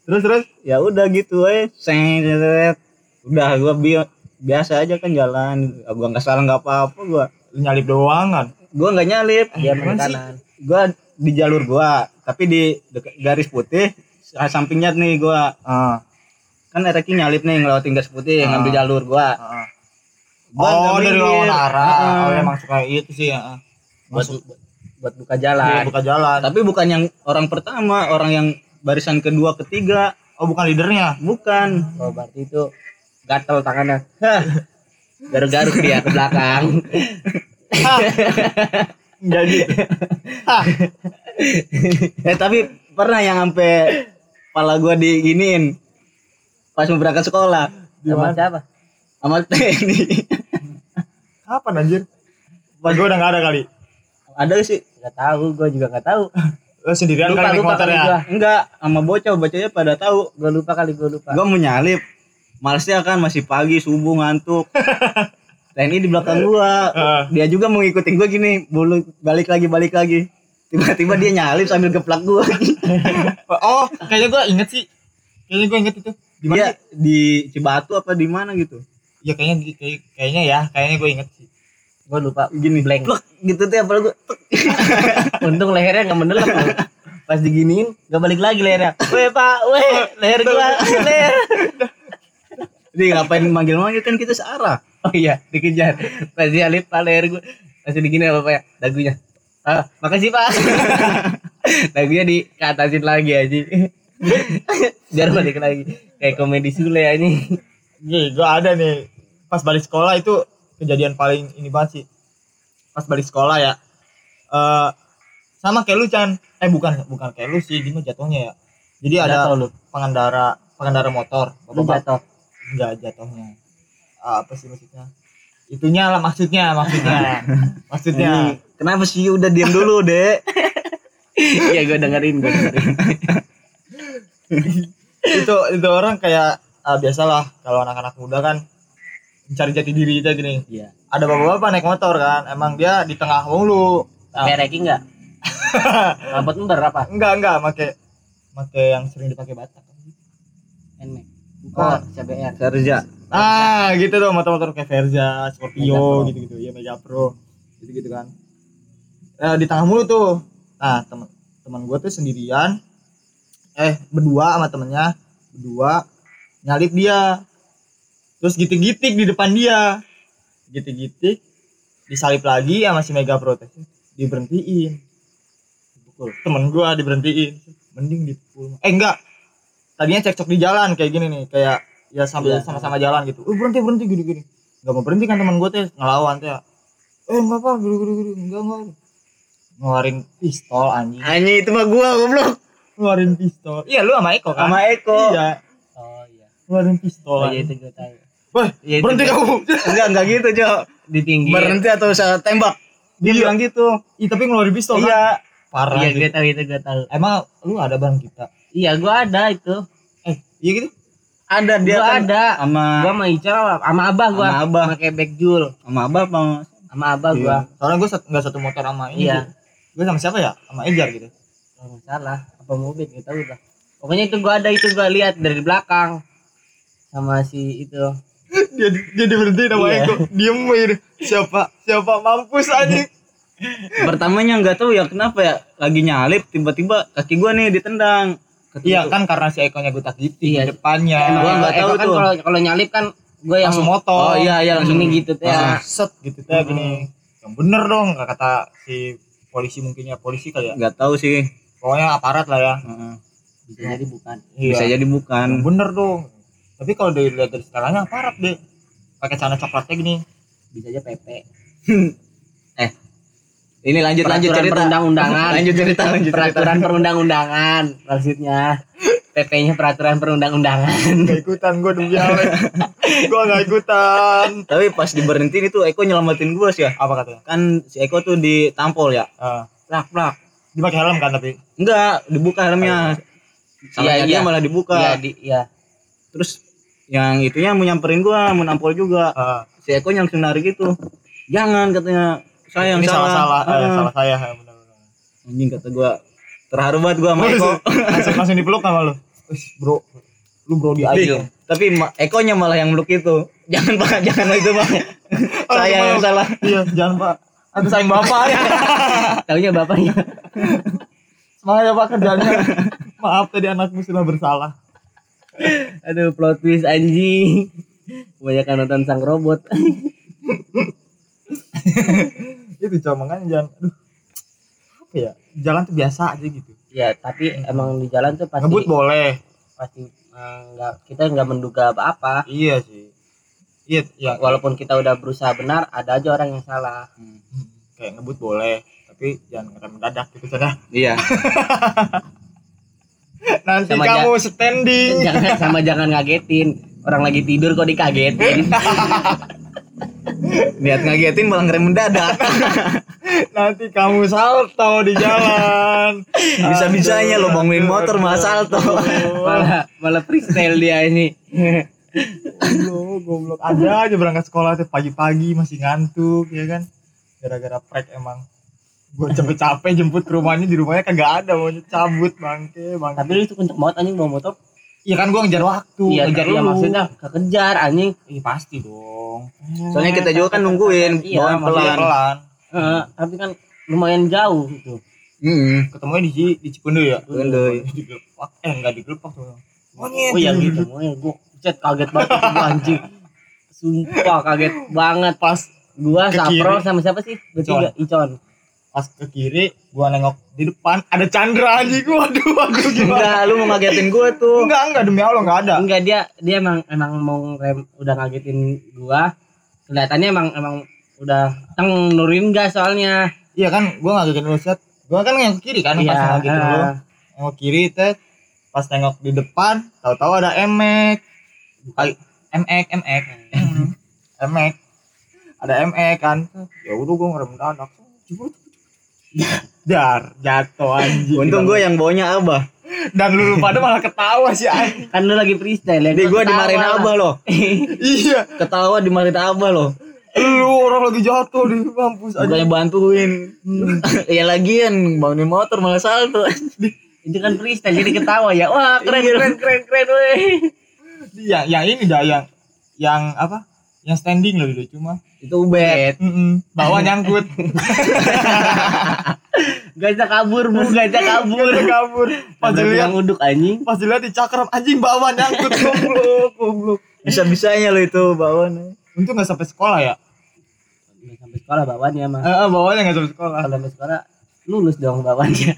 [SPEAKER 1] Terus terus?
[SPEAKER 3] Ya udah gitu eh udah gua bi- biasa aja kan jalan. Gua nggak salah nggak apa-apa gua.
[SPEAKER 1] Nyalip doang kan?
[SPEAKER 3] Gua nggak nyalip.
[SPEAKER 2] Dia
[SPEAKER 1] sih?
[SPEAKER 2] kanan
[SPEAKER 3] gua di jalur gua tapi di garis putih sa- sampingnya nih gua.
[SPEAKER 1] Ah.
[SPEAKER 3] Kan Ereki nyalip nih ngelewatin garis putih
[SPEAKER 1] Ah.
[SPEAKER 3] ngambil jalur gua.
[SPEAKER 1] Ah.
[SPEAKER 3] Gua
[SPEAKER 1] oh dari lawan arah.
[SPEAKER 3] Heeh.
[SPEAKER 1] oh emang suka itu sih ya masuk
[SPEAKER 2] buat buka jalan.
[SPEAKER 1] Buka jalan.
[SPEAKER 3] Tapi bukan yang orang pertama orang yang barisan kedua ketiga.
[SPEAKER 1] Oh bukan leadernya?
[SPEAKER 3] Bukan.
[SPEAKER 2] Oh berarti itu gatel tangannya. Garuk-garuk dia ke belakang.
[SPEAKER 1] Enggak gitu.
[SPEAKER 3] Eh tapi pernah yang sampai kepala gua diginiin pas mau berangkat sekolah.
[SPEAKER 2] Sama siapa?
[SPEAKER 3] Sama TNI
[SPEAKER 1] kapan anjir? Pas gua udah nggak ada kali
[SPEAKER 3] ada sih.
[SPEAKER 2] Nggak tahu gue juga nggak tahu.
[SPEAKER 1] Lu sendirian
[SPEAKER 2] Lupa,
[SPEAKER 1] kali
[SPEAKER 2] lupa
[SPEAKER 1] motor
[SPEAKER 2] kali
[SPEAKER 1] ya
[SPEAKER 2] gua.
[SPEAKER 3] enggak sama bocah bocahnya pada tahu.
[SPEAKER 2] Gue lupa kali gue lupa.
[SPEAKER 3] Gua mau nyalip. Malesnya kan masih pagi subuh ngantuk. TNI di belakang gua.
[SPEAKER 1] Heeh.
[SPEAKER 3] dia juga mau ngikutin gua gini bulu balik lagi balik lagi. Tiba-tiba dia nyalip sambil geplak gua.
[SPEAKER 1] Oh kayaknya gua inget sih. Kayaknya gua inget itu. Di mana sih?
[SPEAKER 3] di Cibatu apa di mana gitu?
[SPEAKER 1] Ya kayaknya kayak- kayaknya ya. Kayaknya gua inget sih
[SPEAKER 2] gue lupa.
[SPEAKER 3] Gini.
[SPEAKER 2] Blank.
[SPEAKER 3] plek gitu tuh apa gua tek.
[SPEAKER 2] untung lehernya nggak mendelep loh. Pas diginiin nggak balik lagi lehernya. Weh pak weh leher gua. Leher.
[SPEAKER 3] Dia ngapain manggil-manggil kan kita searah?
[SPEAKER 2] Oh iya dikejar. Pas dia lihat pak leher gua. Masih digini apa pak ya dagunya ah makasih pak. Dagunya di ke atasin lagi aja biar balik lagi. Kayak komedi Sule aja
[SPEAKER 1] Nih, gua ada nih. Pas balik sekolah itu kejadian paling ini banget sih. Pas balik sekolah ya. Eh sama kayak lu Chan. Eh bukan bukan kayak lu sih, mah jatuhnya ya. Jadi ada
[SPEAKER 2] Jatuh lu.
[SPEAKER 1] pengendara pengendara motor.
[SPEAKER 2] lu
[SPEAKER 1] Bapak-
[SPEAKER 2] jatuh
[SPEAKER 1] Enggak jatuhnya. Ah, apa sih maksudnya? Itunya lah maksudnya, maksudnya. maksudnya.
[SPEAKER 3] Ini, kenapa sih udah diam dulu dek
[SPEAKER 2] iya gue dengerin gue dengerin
[SPEAKER 1] itu itu orang kayak ah, biasalah kalau anak-anak muda kan mencari jati diri itu gini.
[SPEAKER 2] iya
[SPEAKER 1] Ada bapak-bapak naik motor kan, emang dia di tengah mulu. Nah,
[SPEAKER 2] pakai ranking nggak rambut ember apa
[SPEAKER 1] Enggak, enggak, make make yang sering dipakai Batak.
[SPEAKER 2] Nmax
[SPEAKER 1] Oh.
[SPEAKER 2] oh CBR
[SPEAKER 3] Serja
[SPEAKER 1] Ah, gitu tuh motor-motor kayak
[SPEAKER 2] Pro.
[SPEAKER 1] Scorpio gitu-gitu. Ya Mega Pro. Gitu-gitu kan. Eh, di tengah mulu tuh. Nah, teman teman gua tuh sendirian eh berdua sama temennya berdua nyalip dia terus gitik-gitik di depan dia gitik-gitik disalip lagi sama si Mega Pro teh. diberhentiin
[SPEAKER 2] Full.
[SPEAKER 1] temen gua diberhentiin mending di pool eh enggak tadinya cekcok di jalan kayak gini nih kayak ya sambil
[SPEAKER 2] Iya.
[SPEAKER 1] sama-sama jalan gitu oh berhenti berhenti gini gini nggak mau berhenti kan teman gua teh ngelawan teh eh enggak apa gini gini gini enggak enggak ngeluarin pistol anjing
[SPEAKER 3] Hanya itu mah gua goblok.
[SPEAKER 1] ngeluarin pistol iya lu sama Eko kan
[SPEAKER 3] Sama Eko.
[SPEAKER 1] iya
[SPEAKER 2] Oh iya.
[SPEAKER 1] ngeluarin pistol
[SPEAKER 2] Oh iya
[SPEAKER 1] anjing.
[SPEAKER 2] itu gue tahu.
[SPEAKER 1] Wah,
[SPEAKER 2] Iya, itu
[SPEAKER 1] berhenti
[SPEAKER 2] gua-
[SPEAKER 1] kamu
[SPEAKER 3] Enggak, enggak gitu, Cok.
[SPEAKER 2] Di tinggi.
[SPEAKER 3] Berhenti atau saya tembak. Dia
[SPEAKER 1] Iya.
[SPEAKER 3] bilang gitu.
[SPEAKER 1] Ih, tapi ngeluarin pistol kan
[SPEAKER 3] Iya.
[SPEAKER 1] parah
[SPEAKER 2] Iya
[SPEAKER 1] anjing.
[SPEAKER 2] gue tahu itu gue tahu.
[SPEAKER 1] emang lu ada bang kita
[SPEAKER 2] Iya gue ada itu.
[SPEAKER 1] eh iya gitu
[SPEAKER 3] Ada dia
[SPEAKER 2] Gua
[SPEAKER 3] kan
[SPEAKER 2] ada.
[SPEAKER 3] sama
[SPEAKER 2] Gua sama Ica sama abah gua.
[SPEAKER 3] Sama abah.
[SPEAKER 2] Pakai back jul.
[SPEAKER 3] sama Abah apa
[SPEAKER 2] Sama abah
[SPEAKER 1] Iya.
[SPEAKER 2] gua.
[SPEAKER 1] soalnya gue nggak satu motor sama ini
[SPEAKER 2] Iya.
[SPEAKER 1] gue sama siapa ya sama Ejar gitu
[SPEAKER 2] Oh, nggak salah. Apa mobil kita tahu dah. Pokoknya itu gua ada itu gua lihat dari belakang. Sama si itu.
[SPEAKER 1] Dia dia diberhentiin sama
[SPEAKER 2] Iya.
[SPEAKER 1] Eko diem aja siapa siapa mampus anjing
[SPEAKER 3] Pertamanya nggak tahu ya kenapa ya lagi nyalip tiba-tiba kaki gua nih ditendang.
[SPEAKER 1] iya kan karena si Eko nya gue gifting
[SPEAKER 2] Iya.
[SPEAKER 1] di depannya
[SPEAKER 2] Emang
[SPEAKER 3] gua nggak tahu
[SPEAKER 2] kan
[SPEAKER 3] tuh.
[SPEAKER 2] kalau kalau nyalip kan gua yang
[SPEAKER 1] langsung motor
[SPEAKER 3] Oh iya iya langsung
[SPEAKER 2] ini gitu ya.
[SPEAKER 1] set gitu teh gini yang bener dong nggak kata si polisi mungkin ya polisi kali ya
[SPEAKER 3] nggak tahu sih.
[SPEAKER 1] pokoknya aparat lah ya
[SPEAKER 3] Heeh.
[SPEAKER 2] Bisa jadi bukan.
[SPEAKER 1] Iya.
[SPEAKER 3] Bisa jadi
[SPEAKER 1] yang
[SPEAKER 3] bukan.
[SPEAKER 1] bener dong tapi kalau dilihat dari setelahnya aparat deh pakai celana coklatnya gini
[SPEAKER 2] Bisa aja PP.
[SPEAKER 3] eh ini lanjut lanjut
[SPEAKER 2] Peraturan
[SPEAKER 3] cerita.
[SPEAKER 2] perundang-undangan.
[SPEAKER 3] Lanjut cerita lanjut cerita.
[SPEAKER 2] Peraturan perundang-undangan maksudnya. PP-nya peraturan perundang-undangan.
[SPEAKER 1] Gak ikutan gue demi gue gak ikutan
[SPEAKER 3] Tapi pas diberhentiin itu Eko nyelamatin gua sih ya.
[SPEAKER 1] apa katanya
[SPEAKER 3] Kan si Eko tuh ditampol ya.
[SPEAKER 1] Ah,
[SPEAKER 3] Plak plak.
[SPEAKER 1] dia pakai helm kan tapi
[SPEAKER 3] Enggak, dibuka helmnya. Salahnya
[SPEAKER 2] Iya,
[SPEAKER 3] dia
[SPEAKER 2] iya.
[SPEAKER 3] malah dibuka.
[SPEAKER 2] Iya, di iya.
[SPEAKER 3] Terus yang itunya mau nyamperin gua, mau nampol juga.
[SPEAKER 1] Ah,
[SPEAKER 3] Si Eko yang langsung narik gitu. Jangan katanya. Saya yang
[SPEAKER 1] ini salah salah
[SPEAKER 3] salah. Ah.
[SPEAKER 1] salah saya ya, benar-benar.
[SPEAKER 3] Anjing kata gua. Terharu banget gua sama Eko.
[SPEAKER 1] langsung langsung dipeluk sama lu bro lu bro di
[SPEAKER 3] Tapi,
[SPEAKER 1] aja
[SPEAKER 3] tapi ma- Ekonya malah yang meluk itu. Jangan Pak, jangan itu Pak. Saya yang salah.
[SPEAKER 1] iya jangan pak atau sayang bapak ya
[SPEAKER 2] Taunya bapaknya.
[SPEAKER 1] semangat ya pak kerjanya maaf tadi anakmu sudah bersalah
[SPEAKER 2] Aduh, plot twist anjing. Kebanyakan nonton sang robot.
[SPEAKER 1] itu cuma makanya jangan aduh apa ya jalan tuh biasa aja gitu
[SPEAKER 2] ya, tapi emang di jalan tuh pasti
[SPEAKER 1] ngebut boleh
[SPEAKER 2] pasti eh, nggak kita nggak menduga apa-apa.
[SPEAKER 1] iya sih iya ya
[SPEAKER 2] Walaupun kita udah berusaha benar, ada aja orang yang salah.
[SPEAKER 1] Hmm, kayak ngebut boleh tapi jangan ngerem mendadak gitu saja
[SPEAKER 3] Iya.
[SPEAKER 1] nanti
[SPEAKER 2] Sama
[SPEAKER 1] kamu standing
[SPEAKER 2] jangan sama jangan ngagetin. Orang lagi tidur kok dikagetin.
[SPEAKER 3] Niat ngagetin malah ngerem mendadak.
[SPEAKER 1] nanti kamu salto di jalan
[SPEAKER 3] Bisa-bisanya lo bangunin motor malah salto.
[SPEAKER 2] malah malah freestyle dia ini.
[SPEAKER 1] goblok goblok ada aja berangkat sekolah tuh pagi-pagi masih ngantuk ya kan gara-gara prank emang gue capek-capek jemput ke rumahnya di rumahnya kagak ada mau cabut bangke bangke
[SPEAKER 2] Tapi lu itu kenceng banget anjing bawa motor.
[SPEAKER 1] iya kan gue ngejar waktu
[SPEAKER 2] Iya,
[SPEAKER 1] ngejar
[SPEAKER 2] iya
[SPEAKER 1] lu.
[SPEAKER 2] maksudnya kekejar anjing.
[SPEAKER 1] Iya pasti dong
[SPEAKER 3] Soalnya kita juga kan nungguin,
[SPEAKER 2] Iya,
[SPEAKER 3] bawaan
[SPEAKER 1] pelan
[SPEAKER 3] pelan.
[SPEAKER 2] Eh, tapi kan lumayan jauh gitu.
[SPEAKER 3] Hmm.
[SPEAKER 1] ketemunya di di Cipundu ya
[SPEAKER 3] Cipundu.
[SPEAKER 1] di Gelepak eh enggak di Gelepak tuh monyet
[SPEAKER 2] Oh iya gitu. Monyet gua cet kaget banget gua anjing. Sumpah kaget banget
[SPEAKER 1] pas
[SPEAKER 2] gua
[SPEAKER 1] kiri.
[SPEAKER 2] sama siapa sih? Bertiga Icon.
[SPEAKER 1] Pas ke kiri gua nengok di depan ada Chandra anjing waduh waduh gimana
[SPEAKER 3] Enggak, lu mau ngagetin gua tuh.
[SPEAKER 1] enggak enggak demi Allah enggak ada
[SPEAKER 2] Enggak dia dia emang emang mau rem udah ngagetin gua. Kelihatannya emang emang udah teng nurunin gas soalnya.
[SPEAKER 1] Iya kan, gua ngagetin lu set. Gua kan yang ke kiri kan,
[SPEAKER 2] Iya,
[SPEAKER 1] pas ngagetin lu. Nengok kiri tet. Pas nengok di depan, tahu-tahu ada emek. Ay, emek, emek. emek. Ada emek kan. Ya udah gua ngerem dadak. Dar, jatuh anjing.
[SPEAKER 3] Untung gua yang bawanya Abah.
[SPEAKER 1] dan lu pada malah ketawa sih anjing.
[SPEAKER 2] Kan lu lagi freestyle ya. Ketawa
[SPEAKER 3] dimarahin
[SPEAKER 2] lah.
[SPEAKER 3] Abah loh.
[SPEAKER 1] iya,
[SPEAKER 3] Ketawa dimarahin Abah loh.
[SPEAKER 1] lu orang lagi jatuh di mampus anjing.
[SPEAKER 3] Bukannya bantuin. ya lagian bangunin motor malah salto.
[SPEAKER 2] Itu kan freestyle jadi ketawa ya. Wah, keren
[SPEAKER 3] Iya.
[SPEAKER 2] keren keren keren weh.
[SPEAKER 1] Yang yang ini dah yang yang apa? Yang standing loh itu cuma.
[SPEAKER 3] Itu ubed.
[SPEAKER 1] Mm Bawa nyangkut.
[SPEAKER 2] Gajah kabur, Bu. Gajah kabur.
[SPEAKER 1] Dia kabur. Pas dilihat,
[SPEAKER 2] uduk anjing.
[SPEAKER 1] pas dilihat di cakram anjing bawa nyangkut goblok, goblok.
[SPEAKER 3] Bisa-bisanya lo itu bawaan.
[SPEAKER 1] Untung nggak sampai sekolah ya.
[SPEAKER 2] Udah sampai sekolah bawaannya mah.
[SPEAKER 1] Eh, bawanya nggak sampai sekolah.
[SPEAKER 2] Kalau sampai sekolah lulus dong bawaannya.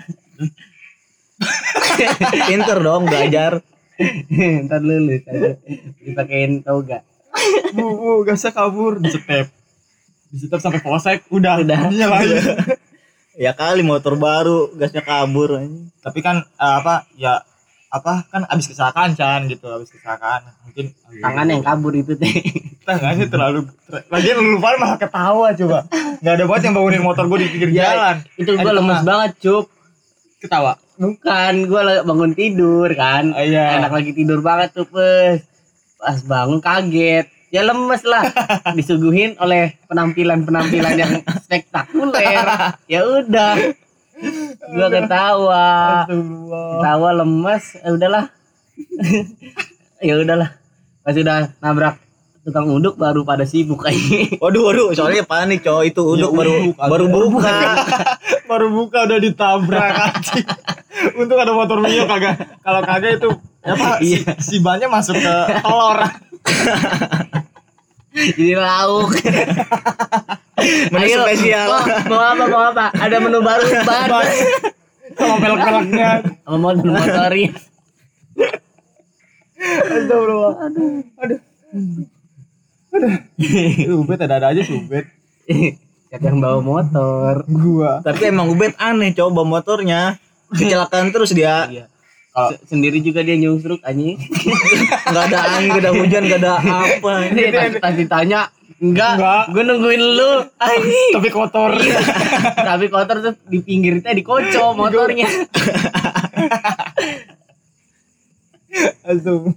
[SPEAKER 3] Pinter dong belajar.
[SPEAKER 2] Ntar lulus. Dipakein tau gak?
[SPEAKER 1] Bu bu gasnya kabur di step di step sampai polsek udah
[SPEAKER 2] Udah.
[SPEAKER 1] nyalain
[SPEAKER 3] Ya kali motor baru gasnya kabur
[SPEAKER 1] tapi kan eh, apa ya apa kan abis kecelakaan Chan gitu abis kecelakaan mungkin
[SPEAKER 2] Tangan yang kabur itu teh.
[SPEAKER 1] tangannya terlalu ter- lagian lu lupa malah ketawa coba nggak ada banget yang bangunin motor gue di pinggir
[SPEAKER 2] Ya,
[SPEAKER 1] jalan
[SPEAKER 2] Itu gua lemes banget, Cup.
[SPEAKER 1] ketawa
[SPEAKER 2] Bukan, gua lagi bangun tidur kan.
[SPEAKER 1] Oh, iya.
[SPEAKER 2] Enak lagi tidur banget tuh, Pes. Pas bangun kaget. Ya lemes lah. Disuguhin oleh penampilan-penampilan yang spektakuler. Ya udah. Gua ketawa. Ketawa lemes, ya udahlah. ya udahlah. Pas udah nabrak tukang uduk baru pada sibuk aja.
[SPEAKER 3] Waduh waduh soalnya panik cowok itu
[SPEAKER 1] Ya,
[SPEAKER 3] baru
[SPEAKER 1] uduk,
[SPEAKER 3] baru buka.
[SPEAKER 1] baru buka udah ditabrak anjing untung ada motor mio kagak kalau kagak itu apa si, si bannya masuk ke telur
[SPEAKER 2] Jadi lauk.
[SPEAKER 3] Menu
[SPEAKER 2] Ayo,
[SPEAKER 3] spesial.
[SPEAKER 2] Mau, mau apa mau apa? Ada menu baru ban.
[SPEAKER 1] sama pelek-peleknya
[SPEAKER 2] Sama motor motorin.
[SPEAKER 1] Astagfirullah aduh aduh aduh ubet ada ada aja sih ubet
[SPEAKER 2] Siapa yang bawa motor?
[SPEAKER 1] gua
[SPEAKER 3] Tapi emang Ubed aneh coba motornya. Kecelakaan terus dia.
[SPEAKER 2] Iya. Sendiri juga dia nyusruk anjing.
[SPEAKER 3] Nggak ada angin, nggak ada hujan, nggak ada apa.
[SPEAKER 2] Ini pas ditanya Enggak,
[SPEAKER 1] Enggak.
[SPEAKER 2] gue nungguin lu anjing.
[SPEAKER 1] tapi kotor
[SPEAKER 2] Tapi kotor tuh di pinggir teh dikocok motornya.
[SPEAKER 1] Aduh.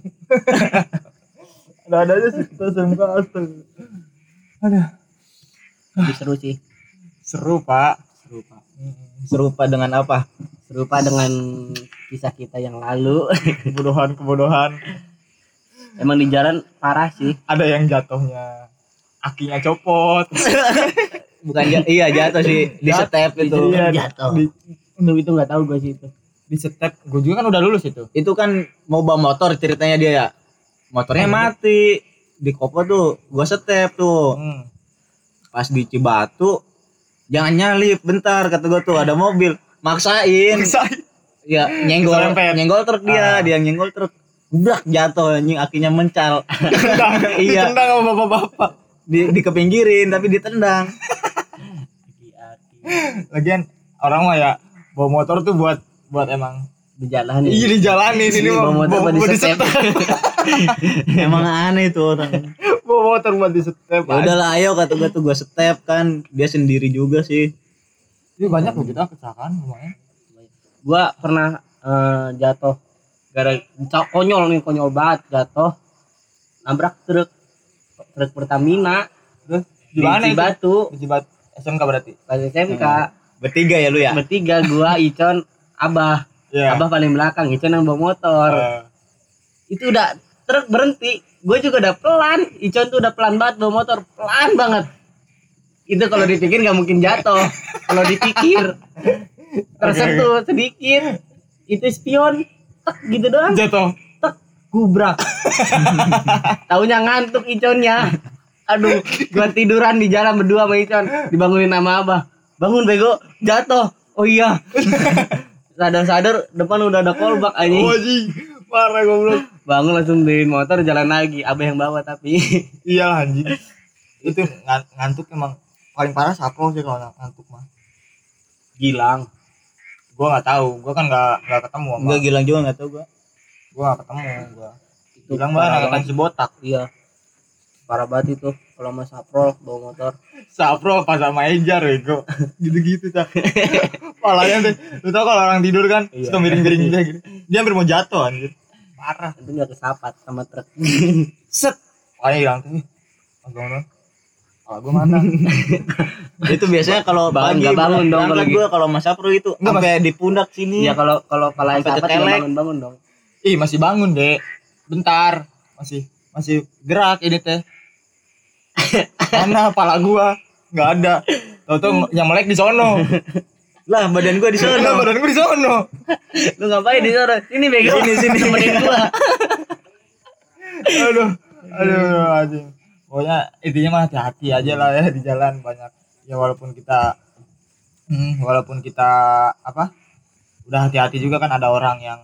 [SPEAKER 1] ada ada aja sih kita SMK astaga. Aduh.
[SPEAKER 2] Lebih seru sih.
[SPEAKER 1] Seru pak.
[SPEAKER 2] Seru, Pak.
[SPEAKER 3] Serupa dengan apa?
[SPEAKER 2] Serupa dengan kisah kita yang lalu.
[SPEAKER 1] Kebodohan kebodohan.
[SPEAKER 2] Emang di jalan parah sih.
[SPEAKER 1] Ada yang jatuhnya akinya copot.
[SPEAKER 3] Bukan ja- iya jatuh sih di
[SPEAKER 1] Jat-
[SPEAKER 3] step itu.
[SPEAKER 1] Iya,
[SPEAKER 2] Jatuh.
[SPEAKER 1] Di,
[SPEAKER 2] Itu itu nggak tahu gue sih itu.
[SPEAKER 1] di step. Gue juga kan udah lulus itu.
[SPEAKER 3] Itu kan mau bawa motor ceritanya dia ya. Motornya mati. Di kopo tuh gua step tuh.
[SPEAKER 1] Hmm.
[SPEAKER 3] Pas di Cibatu jangan nyalip bentar kata gua tuh ada mobil. Maksain. Ya nyenggol nyenggol truk dia,
[SPEAKER 1] Ah.
[SPEAKER 3] dia nyenggol truk. Gubrak jatuh anjing akinya mencal.
[SPEAKER 1] Ditendang,
[SPEAKER 3] Iya.
[SPEAKER 1] ditendang sama bapak-bapak.
[SPEAKER 3] di dikepinggirin tapi ditendang.
[SPEAKER 1] Lagian orang mah ya bawa motor tuh buat buat emang
[SPEAKER 2] Di jalan ya.
[SPEAKER 1] iya dijalanin ini
[SPEAKER 2] Bawa motor buat
[SPEAKER 1] di step.
[SPEAKER 3] Emang aneh tuh orang.
[SPEAKER 1] bawa motor buat di step.
[SPEAKER 3] Ya udahlah ayo kata gua tuh gua step kan dia sendiri juga sih.
[SPEAKER 1] Ini banyak loh kita kecelakaan lumayan.
[SPEAKER 2] Gua pernah eh, jatuh gara konyol nih konyol banget jatuh. Nabrak truk truk Pertamina.
[SPEAKER 1] Terus
[SPEAKER 2] di
[SPEAKER 1] mana itu?
[SPEAKER 2] Cibatu.
[SPEAKER 1] Di Cibat SMK berarti.
[SPEAKER 2] pas SMK
[SPEAKER 3] Bertiga ya lu ya?
[SPEAKER 2] bertiga gua Icon Abah.
[SPEAKER 1] Iya.
[SPEAKER 2] Abah paling belakang Icon yang bawa motor.
[SPEAKER 1] Eh,
[SPEAKER 2] itu udah truk berhenti. Gue juga udah pelan. Icon tuh udah pelan banget bawa motor. Pelan banget. Itu kalau dipikir nggak mungkin jatuh. Kalau dipikir tersentuh sedikit itu spion tek gitu doang.
[SPEAKER 1] Jatuh.
[SPEAKER 2] tek gubrak. Taunya ngantuk Iconnya aduh gua tiduran di jalan berdua sama Icon. Dibangunin sama Abah. Bangun bego. Jatuh. Oh iya. Sadar-sadar depan udah ada kolbak
[SPEAKER 1] Oh,
[SPEAKER 2] anjing.
[SPEAKER 1] Anjing. Parah goblok.
[SPEAKER 2] bangun langsung beliin motor jalan lagi. Abah yang bawa tapi.
[SPEAKER 1] Iya anjing. Itu. Ngan- ngantuk emang paling parah sapro sih kalau ngantuk mah.
[SPEAKER 2] gilang
[SPEAKER 1] Gua nggak tahu, gua kan nggak nggak ketemu sama.
[SPEAKER 3] Enggak gilang juga enggak tahu gua.
[SPEAKER 1] Gua nggak ketemu gua.
[SPEAKER 2] itu
[SPEAKER 1] Bilang
[SPEAKER 2] parah
[SPEAKER 1] banget
[SPEAKER 2] banget.
[SPEAKER 1] si botak.
[SPEAKER 2] iya parah banget itu kalau mas Sapro bawa motor
[SPEAKER 1] Sapro pas sama Ejar bego. Gitu-gitu cak. Palanya tuh. Lu tau kalau orang tidur kan
[SPEAKER 2] Iya.
[SPEAKER 1] suka miring-miring gitu. Dia hampir mau jatuh anjir. Parah.
[SPEAKER 2] itu nggak kesapat sama truk
[SPEAKER 1] Set. Palanya hilang tuh. Mas Kalau gua mana?
[SPEAKER 3] Itu biasanya kalau
[SPEAKER 2] Bangun,
[SPEAKER 3] pagi
[SPEAKER 2] nggak bangun dong kalau
[SPEAKER 3] gua kalau Mas Sapro itu
[SPEAKER 1] Enggak,
[SPEAKER 3] sampai di pundak sini.
[SPEAKER 2] ya kalau kalau kepala
[SPEAKER 3] Sampai
[SPEAKER 2] sahabat bangun bangun dong
[SPEAKER 1] Ih masih bangun dek. Bentar. Masih masih gerak ini teh. Mana pala gua? Nggak ada. Tahu-tahu yang melek di sono.
[SPEAKER 3] Lah badan gua di
[SPEAKER 1] Sono
[SPEAKER 3] sana.
[SPEAKER 1] badan gua di sono.
[SPEAKER 2] lu ngapain di sana sini bego
[SPEAKER 3] Sini, sini.
[SPEAKER 2] temenin gua
[SPEAKER 1] Aduh. Aduh anjing. Pokoknya intinya mah hati-hati aja lah ya di jalan banyak. Ya walaupun kita hmm, walaupun kita apa? udah hati-hati juga kan ada orang yang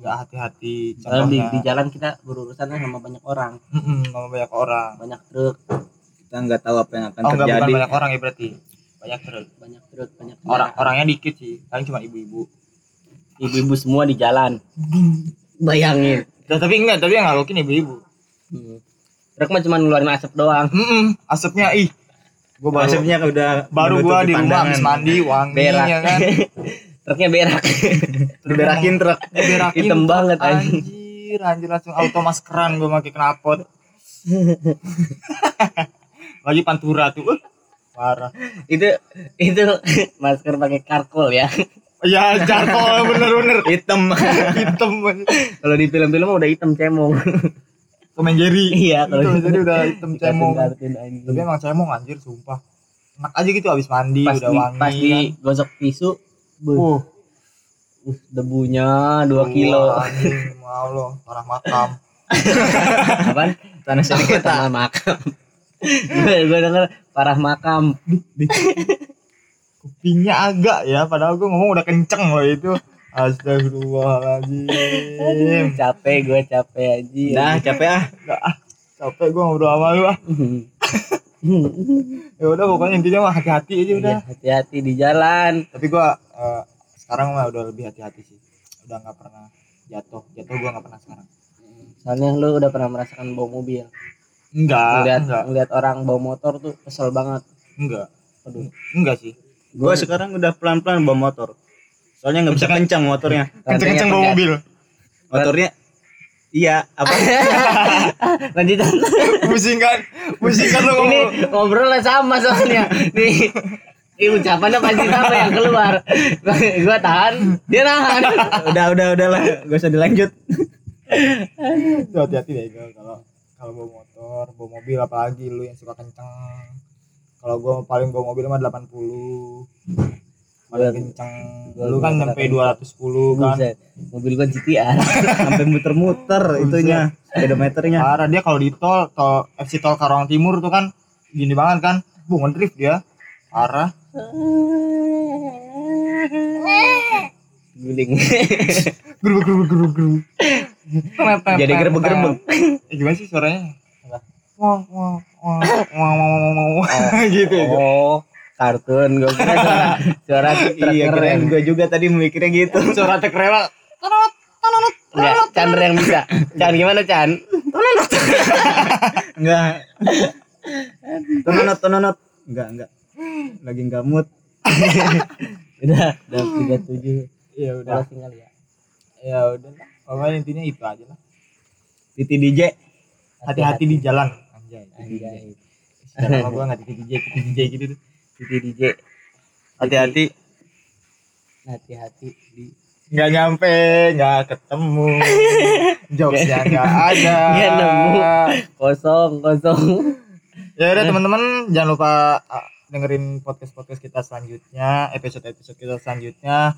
[SPEAKER 1] nggak hati-hati
[SPEAKER 2] di, di jalan kita berurusan kan sama banyak orang,
[SPEAKER 1] sama banyak orang
[SPEAKER 2] banyak truk,
[SPEAKER 3] kita nggak tahu apa yang akan
[SPEAKER 1] oh enggak bukan
[SPEAKER 3] terjadi
[SPEAKER 1] banyak orang ya berarti banyak terus
[SPEAKER 2] banyak truk, banyak
[SPEAKER 1] orang orangnya dikit sih paling cuma ibu-ibu
[SPEAKER 2] ibu-ibu semua di jalan. Bayangin.
[SPEAKER 1] Nah, tapi enggak tapi yang ngalokin ibu-ibu
[SPEAKER 2] Hmm. Truk mah cuma ngeluarin asap doang.
[SPEAKER 1] Mm-mm, asapnya ih gua baru
[SPEAKER 3] Asapnya udah
[SPEAKER 1] baru gua di rumah habis mandi wangi
[SPEAKER 2] Berak.
[SPEAKER 1] ya kan
[SPEAKER 2] Truknya berak.
[SPEAKER 3] diberakin truk
[SPEAKER 1] Diberakin
[SPEAKER 2] Hitam
[SPEAKER 1] truk,
[SPEAKER 2] banget, anjing.
[SPEAKER 1] anjir anjir langsung auto maskeran gua pakai knalpot lagi pantura tuh uh, parah
[SPEAKER 2] itu itu masker pakai karkol ya.
[SPEAKER 1] ya jarkol bener-bener
[SPEAKER 3] hitam
[SPEAKER 1] hitam
[SPEAKER 2] Kalau di film-film mah udah hitam cemong.
[SPEAKER 1] Tom and Jerry
[SPEAKER 2] Iya, kalau gitu.
[SPEAKER 1] Jerry udah hitam cemong tapi emang cemong anjir sumpah enak aja gitu abis mandi
[SPEAKER 2] pas
[SPEAKER 1] udah
[SPEAKER 2] di,
[SPEAKER 1] wangi
[SPEAKER 2] pas di gosok tisu,
[SPEAKER 1] kan.
[SPEAKER 2] buh,
[SPEAKER 1] uh,
[SPEAKER 2] uh, debunya 2 kilo.
[SPEAKER 1] wah, anjing, mau lo tanah makam
[SPEAKER 2] Apaan?
[SPEAKER 3] tanah sedikit
[SPEAKER 2] Tanah makam. gue gue denger parah makam.
[SPEAKER 1] kupingnya agak ya padahal gue ngomong udah kenceng loh itu astagfirullahaladzim.
[SPEAKER 2] Capek gue capek aja.
[SPEAKER 3] nah capek ah.
[SPEAKER 1] Nggak, ah, capek gue ngobrol sama lu ah. Ya udah pokoknya intinya mah hati-hati aja udah.
[SPEAKER 2] Iya, hati-hati di jalan.
[SPEAKER 1] tapi gue eh, sekarang mah udah lebih hati-hati sih. Udah nggak pernah jatuh. Jatuh gue nggak pernah sekarang.
[SPEAKER 2] Soalnya lu udah pernah merasakan bawa mobil.
[SPEAKER 1] enggak
[SPEAKER 2] Ngeliat,
[SPEAKER 1] enggak
[SPEAKER 2] ngeliat orang bawa motor tuh kesel banget.
[SPEAKER 1] enggak
[SPEAKER 2] Aduh.
[SPEAKER 1] enggak sih.
[SPEAKER 3] Gua sekarang udah pelan pelan bawa motor soalnya nggak bisa kencang motornya
[SPEAKER 1] kenceng-kenceng bawa mobil
[SPEAKER 3] motornya iya apa
[SPEAKER 2] Lanjutan.
[SPEAKER 1] pusing kan pusing kan lo
[SPEAKER 2] Ini
[SPEAKER 1] ngomong
[SPEAKER 2] ngobrolnya sama soalnya. Nih. Ini ucapannya pasti sama yang keluar. Gua tahan, dia nahan.
[SPEAKER 3] udah udah udah lah gak usah dilanjut
[SPEAKER 1] Tuh, hati-hati deh gue kalau kalau bawa motor bawa mobil apalagi lu yang suka kenceng kalau gue paling bawa mobil mah 80 paling kenceng
[SPEAKER 2] Gua-
[SPEAKER 1] lu kan sampai
[SPEAKER 2] kenceng.
[SPEAKER 1] 210 kan.
[SPEAKER 2] Buset. Mobil gua GTR.
[SPEAKER 3] sampai muter-muter itunya speedometernya.
[SPEAKER 1] Parah dia kalau di tol tol FC tol Karawang Timur tuh kan gini banget kan. Bu ngedrift dia. Parah.
[SPEAKER 2] Guling.
[SPEAKER 1] gerubuk gerubuk gerubuk gerubuk
[SPEAKER 2] Jadi gerbek-gerbek.
[SPEAKER 1] eh, gimana sih suaranya? Wah wah wah wah wah wah wah gitu.
[SPEAKER 2] Oh, kartun gua kira suara suara
[SPEAKER 3] iya
[SPEAKER 2] keren.
[SPEAKER 3] gue juga tadi mikirnya gitu.
[SPEAKER 1] Suara tek rela
[SPEAKER 2] Enggak, Chandra yang bisa. Chan gimana Chan?
[SPEAKER 3] enggak tononot tononot enggak enggak lagi enggak mood.
[SPEAKER 2] Udah, udah tiga tujuh.
[SPEAKER 1] ya udah.
[SPEAKER 2] Tinggal ya.
[SPEAKER 1] ya udah lah. Pokoknya intinya itu aja lah.
[SPEAKER 3] Titi DJ
[SPEAKER 1] hati-hati di jalan. Anjay
[SPEAKER 2] Anjay.
[SPEAKER 1] Sekarang gua nggak titi DJ titi DJ gitu tuh
[SPEAKER 2] Titi DJ.
[SPEAKER 1] hati-hati
[SPEAKER 2] Hati-hati di
[SPEAKER 1] nggak nyampe nggak ketemu jokesnya nggak ada
[SPEAKER 2] Nggak nemu. kosong kosong.
[SPEAKER 1] ya udah teman-teman jangan lupa uh, dengerin podcast podcast kita selanjutnya episode episode kita selanjutnya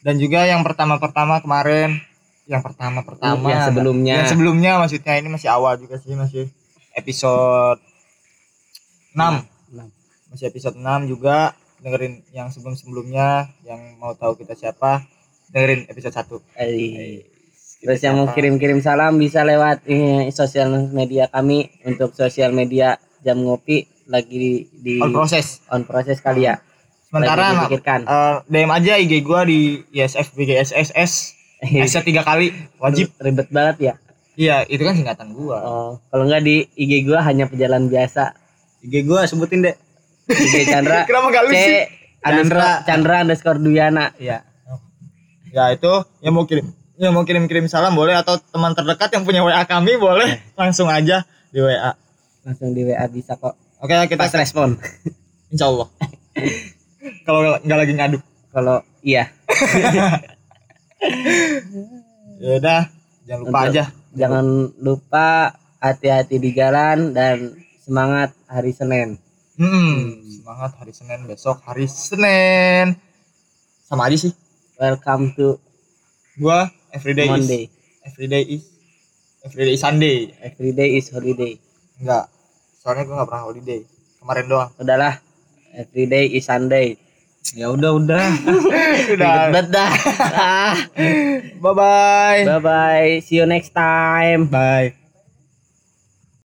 [SPEAKER 1] dan juga yang pertama-pertama kemarin yang pertama-pertama
[SPEAKER 2] Yang sebelumnya.
[SPEAKER 1] yang sebelumnya maksudnya ini masih awal juga sih masih episode 6
[SPEAKER 2] Enam.
[SPEAKER 1] Masih episode 6 juga. Dengerin yang sebelum-sebelumnya yang mau tahu kita siapa dengerin episode 1
[SPEAKER 2] Eh, Terus yang mau kirim-kirim salam bisa lewat eh, sosial media kami. Untuk sosial media jam ngopi lagi di, di
[SPEAKER 1] on proses.
[SPEAKER 2] On proses kali ya.
[SPEAKER 1] sementara nah,
[SPEAKER 2] dipikirkan.
[SPEAKER 1] eh, DM aja IG gua di ISF BGSSS S tiga kali wajib.
[SPEAKER 2] Ribet banget ya.
[SPEAKER 1] iya itu kan singkatan gua.
[SPEAKER 2] Oh, kalau nggak di IG gua hanya pejalan biasa.
[SPEAKER 3] IG gue sebutin deh
[SPEAKER 2] IG Chandra.
[SPEAKER 1] Kenapa nggak lu sih?
[SPEAKER 2] Chandra Chandra underscore Duyana.
[SPEAKER 3] ya
[SPEAKER 1] ya itu yang mau kirim yang mau kirim kirim salam boleh atau teman terdekat yang punya WA kami boleh langsung aja di WA
[SPEAKER 2] Langsung di WA bisa kok.
[SPEAKER 1] oke kita
[SPEAKER 2] Pas respon.
[SPEAKER 1] insya Allah kalau nggak lagi ngaduk
[SPEAKER 2] Kalau iya,
[SPEAKER 1] ya udah jangan lupa
[SPEAKER 2] Untuk-
[SPEAKER 1] aja
[SPEAKER 2] jangan lupa hati-hati di jalan dan semangat hari Senin.
[SPEAKER 1] Hmm, semangat hari Senin besok hari Senin sama aja sih
[SPEAKER 2] Welcome to
[SPEAKER 1] gua everyday
[SPEAKER 2] Monday.
[SPEAKER 1] is everyday is everyday is Sunday
[SPEAKER 2] Every day is holiday.
[SPEAKER 1] enggak soalnya gua nggak pernah holiday kemarin doang
[SPEAKER 2] Udahlah. Every day is Sunday.
[SPEAKER 3] Ya udah udah.
[SPEAKER 1] Udah.
[SPEAKER 2] Ribet dah. Ah,
[SPEAKER 1] Bye bye.
[SPEAKER 2] Bye bye. See you next time.
[SPEAKER 1] Bye.